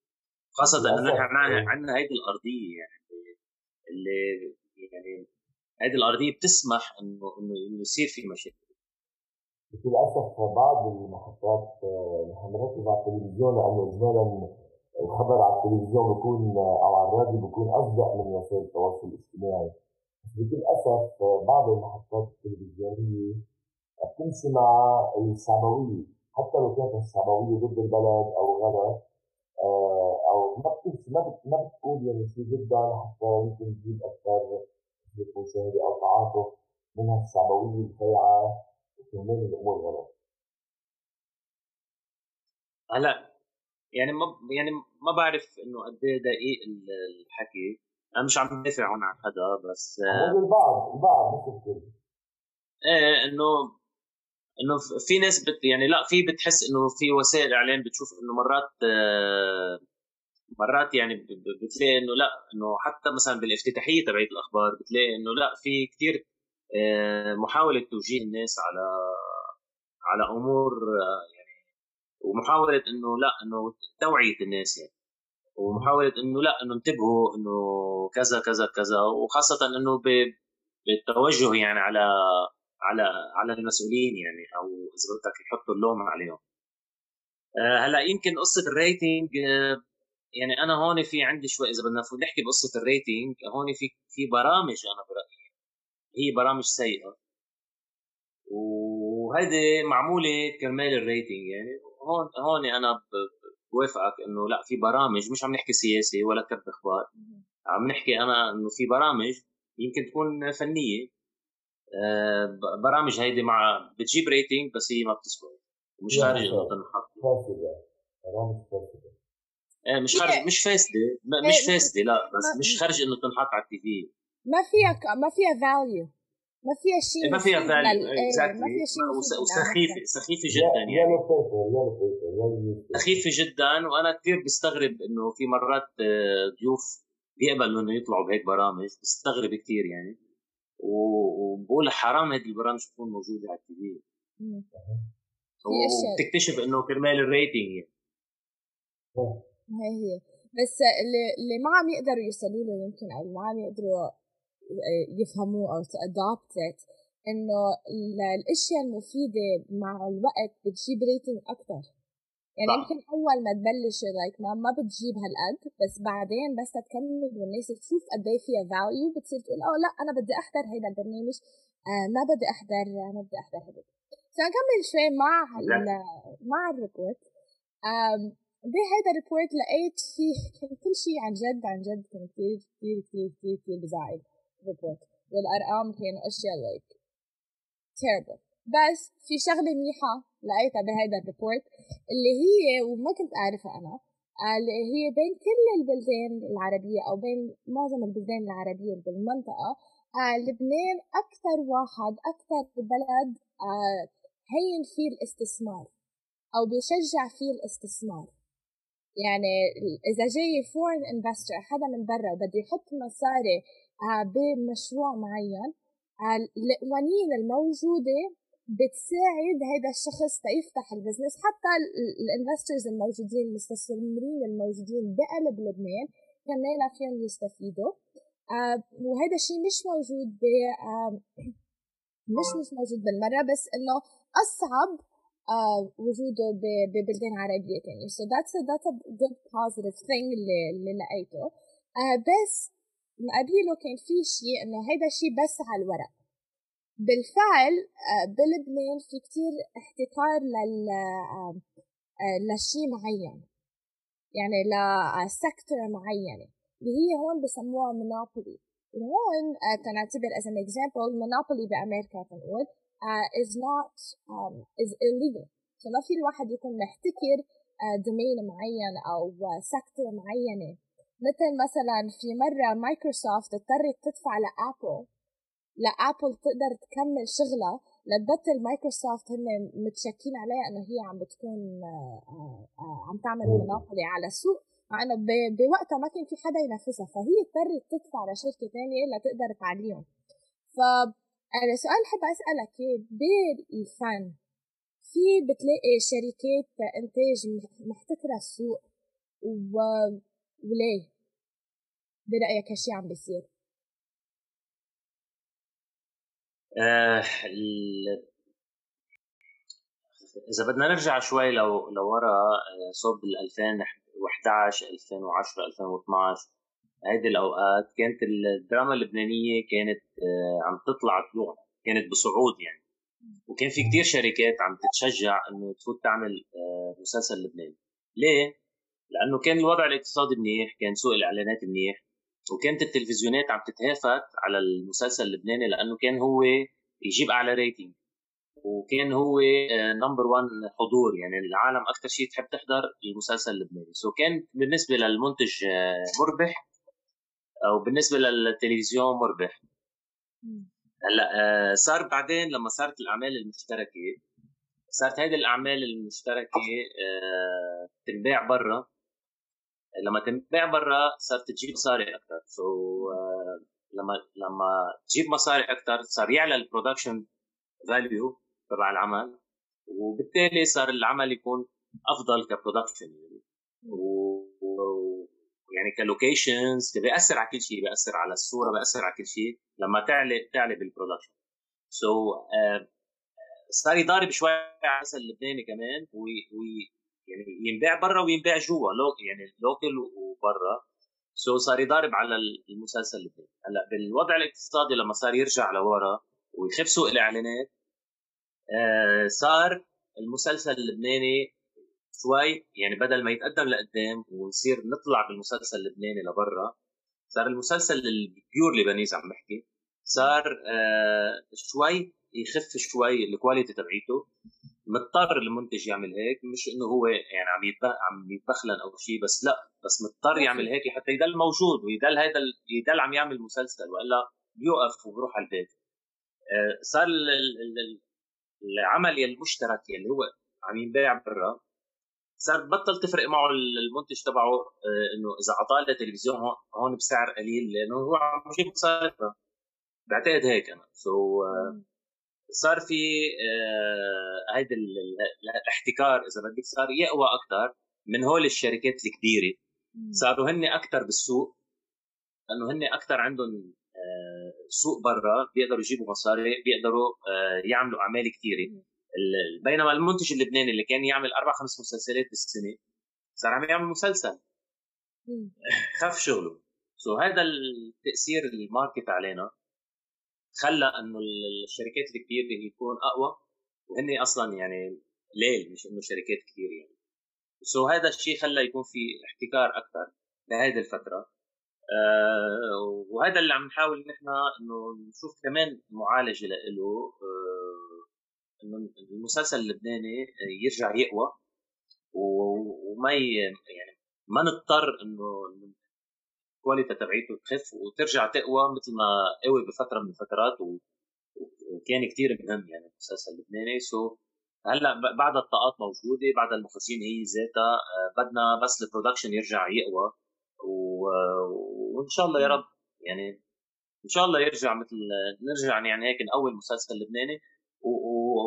خاصة إنه نحن عندنا هيدي الأرضية يعني اللي يعني هذه الأرضية بتسمح إنه إنه يصير في مشاكل. للاسف بعض المحطات نحن بنركز على التلفزيون لأنه اجمالا الخبر على التلفزيون بيكون أو على الراديو بيكون أصدق من وسائل التواصل الاجتماعي. بس بكل أسف بعض المحطات التلفزيونية بتمشي مع الشعبويه حتى لو كانت الشعبويه ضد البلد أو غيرها آه، أو ما بتمشي ما بتقول يعني شيء جدا حتى يمكن تجيب أكثر المشاهده أو تعاطف منها الشعبويه الفيعه وكمان الأمور غلط. هلا يعني ما يعني ما بعرف إنه قد إيه دقيق الحكي أنا مش عم بدافع هون عن حدا بس هو البعض البعض مش الكل إيه إنه إنه في ناس بت يعني لا في بتحس إنه في وسائل إعلام بتشوف إنه مرات آه مرات يعني بتلاقي إنه لا إنه حتى مثلا بالافتتاحية تبعت الأخبار بتلاقي إنه لا في كثير آه، محاولة توجيه الناس على على أمور آه، يعني ومحاولة إنه لا إنه توعية الناس يعني ومحاولة إنه لا إنه انتبهوا إنه كذا كذا كذا وخاصة إنه بالتوجه يعني على على على المسؤولين يعني أو إذا بدك يحطوا اللوم عليهم. آه، هلأ يمكن قصة ال rating يعني أنا هون في عندي شوي إذا بدنا نحكي بقصة ال rating هون في في برامج أنا برأيي. هي برامج سيئة. وهيدي معمولة كرمال ال rating يعني. هون هون أنا بوافقك إنه لأ في برامج مش عم نحكي سياسي ولا كتب أخبار. عم نحكي أنا إنه في برامج يمكن تكون فنية. آه، برامج هيدي مع بتجيب rating بس هي ما بتسوى ومش خارج انه تنحط فاسدة. برامج فاسدة. آه، مش خارج مش فاسدة. مش فاسدة لا بس مش خارج إنه تنحط على ال TV. ما فيها ما فيها value ما فيها شيء ما فيها value ما فيها شيء وسخيفه سخيفه جدا يعني. سخيفة جدا وأنا كثير بستغرب إنه في مرات آه، ضيوف بيقبلوا إنه يطلعوا بهيك برامج. بستغرب كثير يعني. وبقول حرام هذه البرامج تكون موجودة على ال TV. وبتكتشف إنه كرمال ال rating يعني. هي هي. بس اللي, اللي ما عم يقدروا يوصلوا له يمكن أو ما عم يقدروا آه، يفهموه أو adapt إنه الأشياء المفيدة مع الوقت بتجيب rating أكثر يعني يمكن أول ما تبلش like ما, ما بتجيب هالقد بس بعدين بس تكمل والناس تشوف قد إيه فيها value بتصير تقول آه لا أنا بدي أحضر هيدا البرنامج آه ما بدي أحضر ما بدي أحضر هيدا. فنكمل شوي مع مع ال report بهذا ال report لقيت فيه كان كل شيء عن جد عن جد كان كثير كثير كثير كثير كثير بزعل report والأرقام كانوا أشياء like terrible. بس في شغلة منيحة لقيتها بهذا ال report اللي هي وما كنت أعرفها أنا اللي هي بين كل البلدان العربية أو بين معظم البلدان العربية بالمنطقة لبنان أكثر واحد أكثر بلد هين فيه الاستثمار أو بيشجع فيه الاستثمار. يعني إذا جاي foreign investor حدا من برا وبده يحط مصاري بمشروع معين القوانين الموجودة بتساعد هذا الشخص تيفتح ال business. حتى ال investors الموجودين المستثمرين الموجودين بقلب لبنان كمان فيهم يستفيدوا. آه وهذا الشيء مش موجود ب مش مش موجود بالمرة بس إنه أصعب آه وجوده ببلدان عربية تانية. So that's a, that's a good positive thing اللي, اللي لقيته آه بس قبيله كان في شيء إنه هيدا الشيء بس على الورق. بالفعل آه، بلبنان في كتير احتكار لل آه، آه، لشيء معين. يعني لسكتور معينة. اللي هي هون بسموها مونوبولي وهون تنعتبر as an example monopoly بأمريكا تنقول uh, is not um, is illegal. So ما في الواحد يكون محتكر domain معين أو secteur معينة. مثل مثلا في مرة مايكروسوفت اضطرت تدفع لأبل لأبل لتقدر تكمل شغلها لتبطل مايكروسوفت هن متشكين عليها إنه هي عم بتكون آه، آه، آه، عم تعمل مناقله على السوق. مع إنه بوقتها ما كان في حدا ينافسها فهي اضطرت تدفع لشركة ثانية لتقدر تعليهم. ف أنا سؤال حابة أسألك بالفن في بتلاقي شركات إنتاج محتكره السوق و... وليه؟ برأيك هالشي عم بيصير؟ آه إذا بدنا نرجع شوي لو لورا آه، صوب ال 2011 2010 2012 هيدي الأوقات كانت الدراما اللبنانية كانت آه، عم تطلع طلوع كانت بصعود يعني وكان في كتير شركات عم تتشجع إنه تفوت تعمل آه، مسلسل لبناني ليه؟ لأنه كان الوضع الاقتصادي منيح كان سوق الإعلانات منيح وكانت التلفزيونات عم تتهافت على المسلسل اللبناني لأنه كان هو يجيب أعلى rating وكان هو number آه، 1 حضور. يعني العالم أكثر شيء تحب تحضر المسلسل اللبناني. so كان بالنسبة للمنتج آه، مربح أو بالنسبة للتلفزيون مربح. هلأ آه، صار بعدين لما صارت الأعمال المشتركة صارت هذه الأعمال المشتركة تنباع برا. لما تنباع برا صارت تجيب مصاري أكثر so uh, لما لما تجيب مصاري أكثر صار يعلى ال production value تبع العمل وبالتالي صار العمل يكون أفضل ك production يعني و... يعني ك locations بيأثر على كل شيء بيأثر على الصورة بيأثر على كل شيء لما تعلي تعلي بال production so so, uh, صار يضارب شوي على اللبناني كمان و... و... يعني ينباع برا وينباع جوا لو يعني local وبرا. so صار يضارب على المسلسل اللبناني هلأ بالوضع الاقتصادي لما صار يرجع لورا ويخف سوق الإعلانات آه صار المسلسل اللبناني شوي يعني بدل ما يتقدم لقدام ونصير نطلع بالمسلسل اللبناني لبرا صار المسلسل ال pure Lebanese عم بحكي صار آه شوي يخف شوي ال quality تبعيته. مضطر المنتج يعمل هيك مش إنه هو يعني عم عم يتبخلن أو شيء بس لا بس مضطر يعمل هيك حتى يضل موجود ويضل هذا يضل عم يعمل مسلسل وإلا بيوقف وبروح على البيت. آه، صار العمل المشترك اللي هو عم ينباع برا صار بطل تفرق معه المنتج تبعه آه، إنه إذا اعطاه تلفزيون هون بسعر قليل لأنه هو عم يجيب مصاري بعتقد هيك أنا. سو so, صار في آه هيدا الاحتكار إذا بدك صار يقوى أكثر من هول الشركات الكبيرة. صاروا هن أكثر بالسوق لأنه هن أكثر عندهم آه سوق برا بيقدروا يجيبوا مصاري بيقدروا آه يعملوا أعمال كثيره بينما المنتج اللبناني اللي كان يعمل أربع خمس مسلسلات بالسنة صار عم يعمل مسلسل. خف شغله. so هذا التأثير ال market علينا. خلى إنه الشركات الكبيرة يكون أقوى وهن أصلا يعني ليل مش إنه شركات كثير يعني. so هذا الشيء خلى يكون في احتكار أكثر لهذه الفترة. آه وهذا اللي عم نحاول نحن إنه نشوف كمان معالجة له آه إنه المسلسل اللبناني يرجع يقوى وما يعني ما نضطر إنه ال quality تبعيته تخف وترجع تقوى مثل ما قوي بفترة من الفترات وكان كثير مهم يعني المسلسل اللبناني. so هلأ بعد الطاقات موجودة بعد المخرجين هي ذاتها آه، بدنا بس ال production يرجع يقوى وإن شاء الله يا رب يعني إن شاء الله يرجع مثل نرجع يعني هيك نقوي المسلسل اللبناني.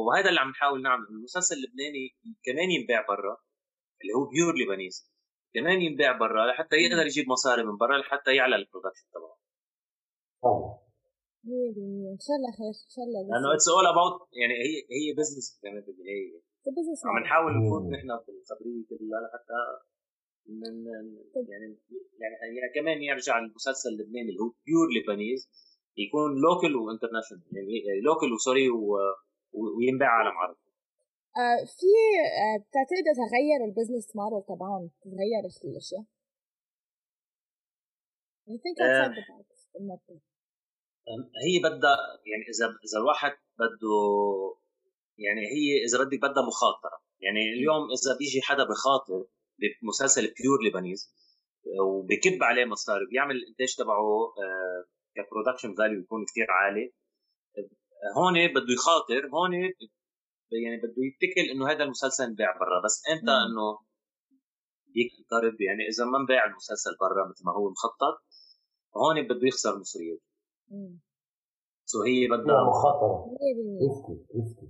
وهذا اللي عم نحاول نعمل المسلسل اللبناني كمان ينباع برا اللي هو pure Lebanese كمان ينباع برا لحتى يقدر يجيب مصاري من برا لحتى يعلى ال production تبعه. 100% إن شاء الله خير إن شاء الله. لأنه it's all about يعني هي هي business كمان بالنهايه عم نحاول نفوت نحن في الخبرية كلها لحتى من يعني يعني يعني كمان يرجع المسلسل اللبناني اللي هو pure Lebanese يكون local و international يعني local وسوري وينباع عالم عربي. في آه بتعتقد تغير ال business model تبعهم تغير الاشياء؟ I think box هي بدها يعني إذا إذا الواحد بده يعني هي إذا بدك بدها مخاطرة. يعني اليوم إذا بيجي حدا بخاطر بمسلسل pure Lebanese وبكب عليه مصاري بيعمل الإنتاج تبعه ك production value يكون كثير عالي هون بده يخاطر هون يعني بده يتكل إنه هذا المسلسل انباع برا بس إمتى إنه يقترب؟ يعني إذا ما انباع المسلسل برا مثل ما هو مخطط هون بده يخسر مصريات so هي بدها مخاطرة. risky risky.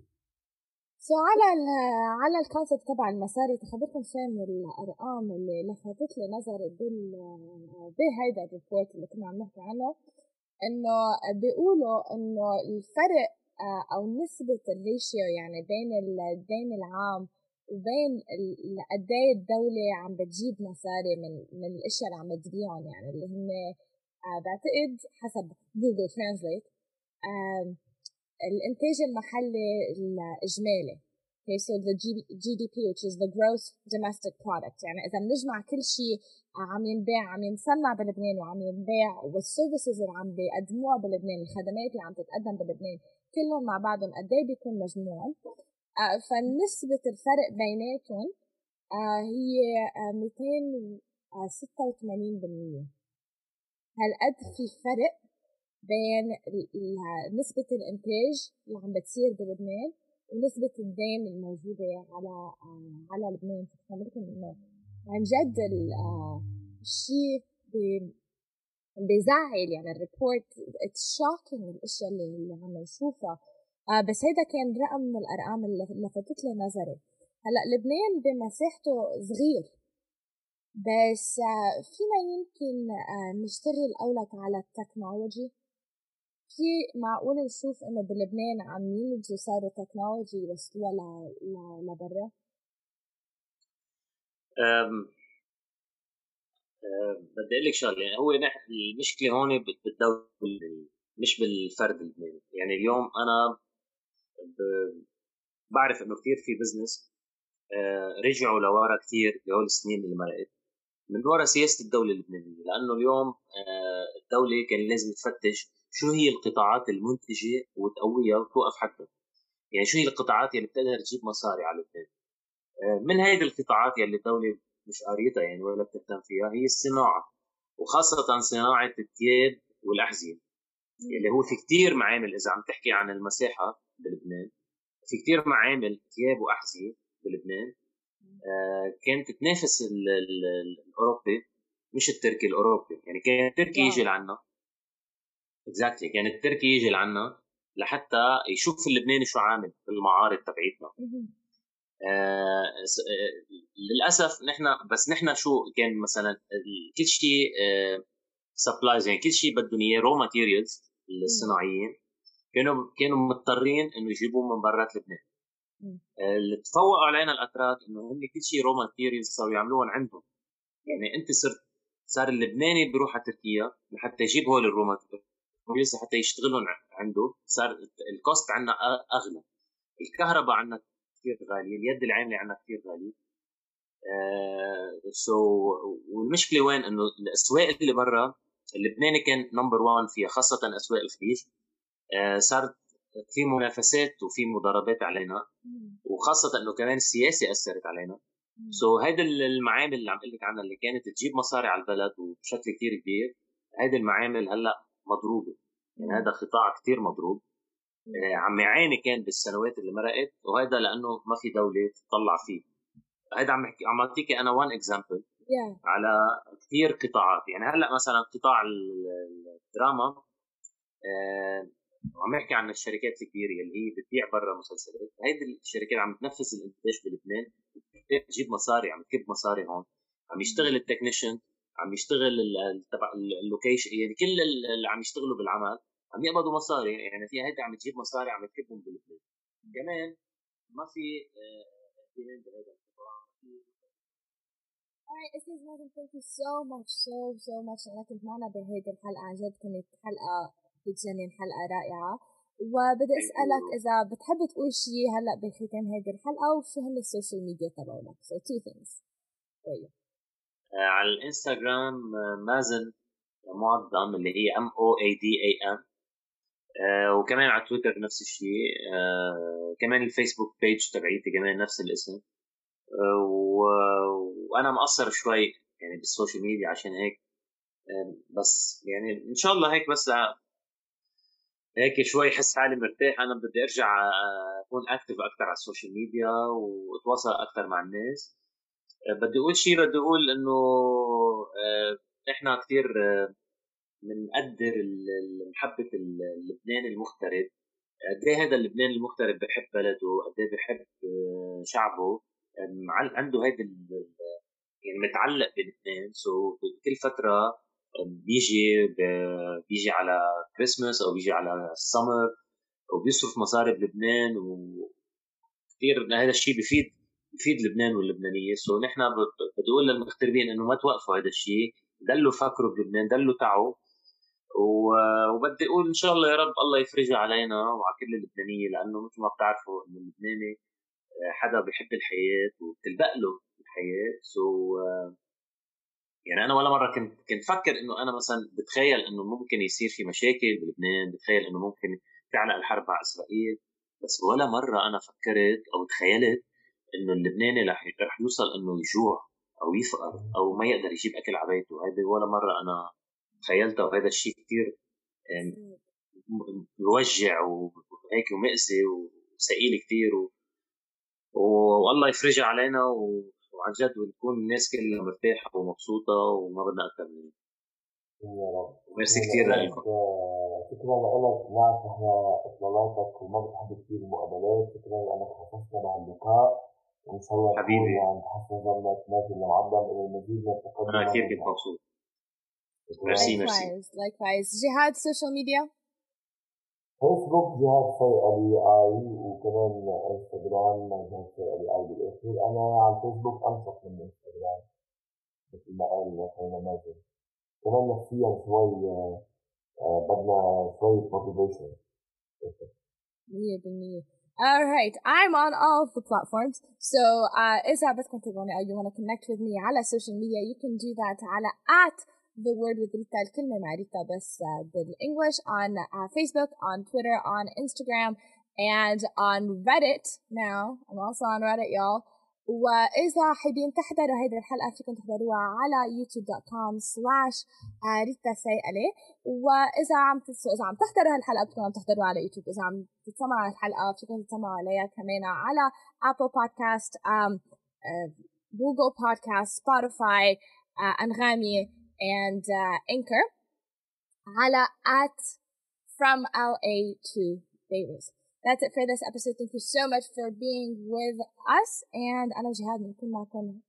so على ال على ال concept تبع المصاري تخبركم شوي من الأرقام اللي لفتت لي نظري بال بهيدا ال report اللي كنا عم نحكي عنه؟ إنه بيقولوا إنه الفرق آه، أو نسبة ال ratio يعني بين الدين العام وبين قد إيه الدولة عم بتجيب مصاري من من الأشياء اللي عم تبيعهم يعني اللي هن آه، بعتقد حسب Google Translate الإنتاج المحلي الإجمالي Okay, so the GDP which is the gross domestic product يعني إذا بنجمع كل شيء عم ينباع عم ينصنع بلبنان وعم ينباع وال services اللي عم بيقدموها بلبنان الخدمات اللي عم تتقدم بلبنان كلهم مع بعضهم قد إيه بيكون مجموعا آه فنسبة الفرق بيناتهم آه هي آه 286% هالقد في فرق بين نسبة الإنتاج اللي عم بتصير بلبنان ونسبة الدين الموجودة على آه على لبنان؟ فخبركم إنه عن جد الشيء بزعل يعني ال report it's shocking الأشياء اللي, اللي عم نشوفها. آه بس هيدا كان رقم من الأرقام اللي لفتت لي نظري. هلأ لبنان بمساحته صغير. بس آه فينا يمكن آه نشتغل اولك على ال technology. في معقول نشوف إنه بلبنان عم ينتجوا صاروا technology يوصلوها لبرا؟ أه بدي أقول لك شغلة. يعني هو المشكلة هون بالدولة مش بالفرد. اللبناني يعني اليوم أنا بعرف إنه كثير في بزنس أه رجعوا لورا كثير بهول السنين اللي مرقت. من وراء سياسة الدولة اللبنانية لأنه اليوم أه الدولة كان لازم تفتش شو هي القطاعات المنتجة وتقويها وتوقف حدها. يعني شو هي القطاعات اللي بتقدر تجيب مصاري على لبنان؟ آه، من هيدي القطاعات يلي الدولة مش قاريتها يعني ولا بتهتم فيها هي الصناعة وخاصة صناعة الثياب والأحذية اللي هو في كتير معامل إذا عم تحكي عن المساحة بلبنان في كتير معامل ثياب وأحذية بلبنان آه كانت تنافس الأوروبي مش التركي الأوروبي يعني كان التركي يجي لعنا. اكزاكتلي كان التركي يجي لعنا لحتى يشوف اللبناني شو عامل بالمعارض تبعيتنا. للأسف نحن بس نحن شو كان مثلا كل شيء آه supplies يعني كل شيء بدهم إياه raw materials الصناعيين كانوا كانوا مضطرين إنه يجيبوه من برات لبنان. آه، اللي تفوقوا علينا الأتراك إنه هم كل شيء raw materials صاروا يعملوهم عندهم. يعني أنت صرت صار اللبناني بيروح على تركيا لحتى يجيب هول ال raw materials حتى يشتغلهم عنده. صار ال cost عندنا أغلى. الكهرباء عندنا كثير غالية اليد العامله عندنا كثير غالية. so uh, so, والمشكلة وين؟ إنه الأسواق اللي برا اللبناني كان number 1 فيها خاصة أسواق الخليج. uh, صارت في منافسات وفي مضاربات علينا. وخاصة إنه كمان السياسة أثرت علينا. so, هيدي المعامل اللي عم أقول لك عنها اللي كانت تجيب مصاري على البلد وبشكل كثير كبير هيدي المعامل هلأ مضروبة. يعني هذا قطاع كثير مضروب. آه عم يعاني كان بالسنوات اللي مرقت وهذا لأنه ما في دولة تطلع فيه. هيدا عم احكي عم اعطيكي أنا one example yeah. على كثير قطاعات. يعني هلأ مثلا قطاع الدراما آه عم نحكي عن الشركات الكبيرة اللي هي بتبيع برا مسلسلات. هيدي الشركات عم تنفذ الانتاج بلبنان تجيب مصاري عم تكب مصاري هون. عم يشتغل ال technician عم يشتغل تبع ال location يعني كل اللي عم يشتغلوا بالعمل عم يقبضوا مصاري يعني في هيدي عم تجيب مصاري عم تكبهم بلبنان كمان ما في اهتمام بهذا Alright, أستاذ مازن thank you so much so so much. انك كنت معنا بهيدي الحلقة عن جد كانت حلقة بتجنن حلقة رائعة. وبدي أسألك إذا بتحب تقول شيء هلأ بختام هيدي الحلقة وشو هن ال social media تبعولك so two things. for you. آه، على الإنستغرام آه، مازن معظم اللي هي M O A D A M وكمان على تويتر نفس الشيء. آه كمان الفيسبوك page تبعيتي كمان نفس الاسم. و... وأنا مقصر شوي يعني بال social media عشان هيك. بس يعني إن شاء الله هيك بس هيك شوي احس حالي مرتاح. أنا بدي أرجع أكون active أكثر على ال social media وأتواصل أكثر مع الناس. بدي أقول شيء بدي أقول إنه إحنا كثير بنقدر محبة اللبنان المغترب. قد إيه هذا اللبنان المغترب بحب بلده؟ قد إيه بحب شعبه؟ عنده هيدي يعني متعلق بلبنان. so كل فترة بيجي بيجي على كريسماس أو بيجي على السمر وبيصرف مصاري بلبنان وكثير هذا الشيء بفيد بفيد لبنان واللبنانية. so نحن بدي أقول للمغتربين إنه ما توقفوا هذا الشيء ضلوا فكروا بلبنان ضلوا تعوا. وبدي أقول إن شاء الله يا رب الله يفرجها علينا وعلى كل اللبنانيه لأنه مثل ما بتعرفوا إنه اللبناني حدا بيحب الحياة وبتلبق له الحياة so يعني أنا ولا مرة كنت كنت فكر إنه أنا مثلا بتخيل إنه ممكن يصير في مشاكل بلبنان بتخيل إنه ممكن تعلق الحرب مع إسرائيل بس ولا مرة أنا فكرت أو تخيلت إنه اللبناني رح رح يوصل إنه يجوع أو يفقر أو ما يقدر يجيب أكل على بيته هذه ولا مرة أنا تخيلتها وهذا الشيء كثير بوجع وهيك ومأذي وثقيل كثير والله يفرجها علينا وعن جد ونكون الناس كلها مرتاحة ومبسوطة وما بدنا أكثر من هيك يا رب. ميرسي كثير لكم شكرا لك. نعرف نحن إطلالاتك وما بتحب كثير المقابلات. شكرا لأنك خصصتنا بهاللقاء. وان شاء الله حبيبي. عند حسن ظنك مازن المعظم إلى المزيد من التقدم. أنا كثير كنت مبسوط. merci merci likewise جهاد social media فيسبوك جهاد سيء علي اي وكمان انستغرام جهاد سيء علي اي بالاخر أنا على الفيسبوك انشط من انستغرام مثل ما قال خلينا مازن كمان نفسيا شوي بدنا شوية motivation. 100% All right, I'm on all of the platforms. So, uh, إذا بدكم تبغوني أو you want to connect with me? على social media, you can do that على at the word with Rita الكلمة مع ريتا بس uh, بالإنجلش on uh, Facebook, on Twitter, on Instagram, and on Reddit now. I'm also on Reddit y'all. وإذا حابين تحضروا هيدي الحلقة فيكم تحضروها على youtube.com slash ريتا سيئلة وإذا عم إذا عم تحضروا هالحلقة فيكم عم تحضروها على يوتيوب إذا عم تسمعوا الحلقة فيكم تسمعوا عليها كمان على Apple Podcast um, Podcast Spotify uh, أنغامي and uh, Anchor على at from LA to Beirut that's it for this episode. Thank you so much for being with us. And أنا جهاد بنكون معكم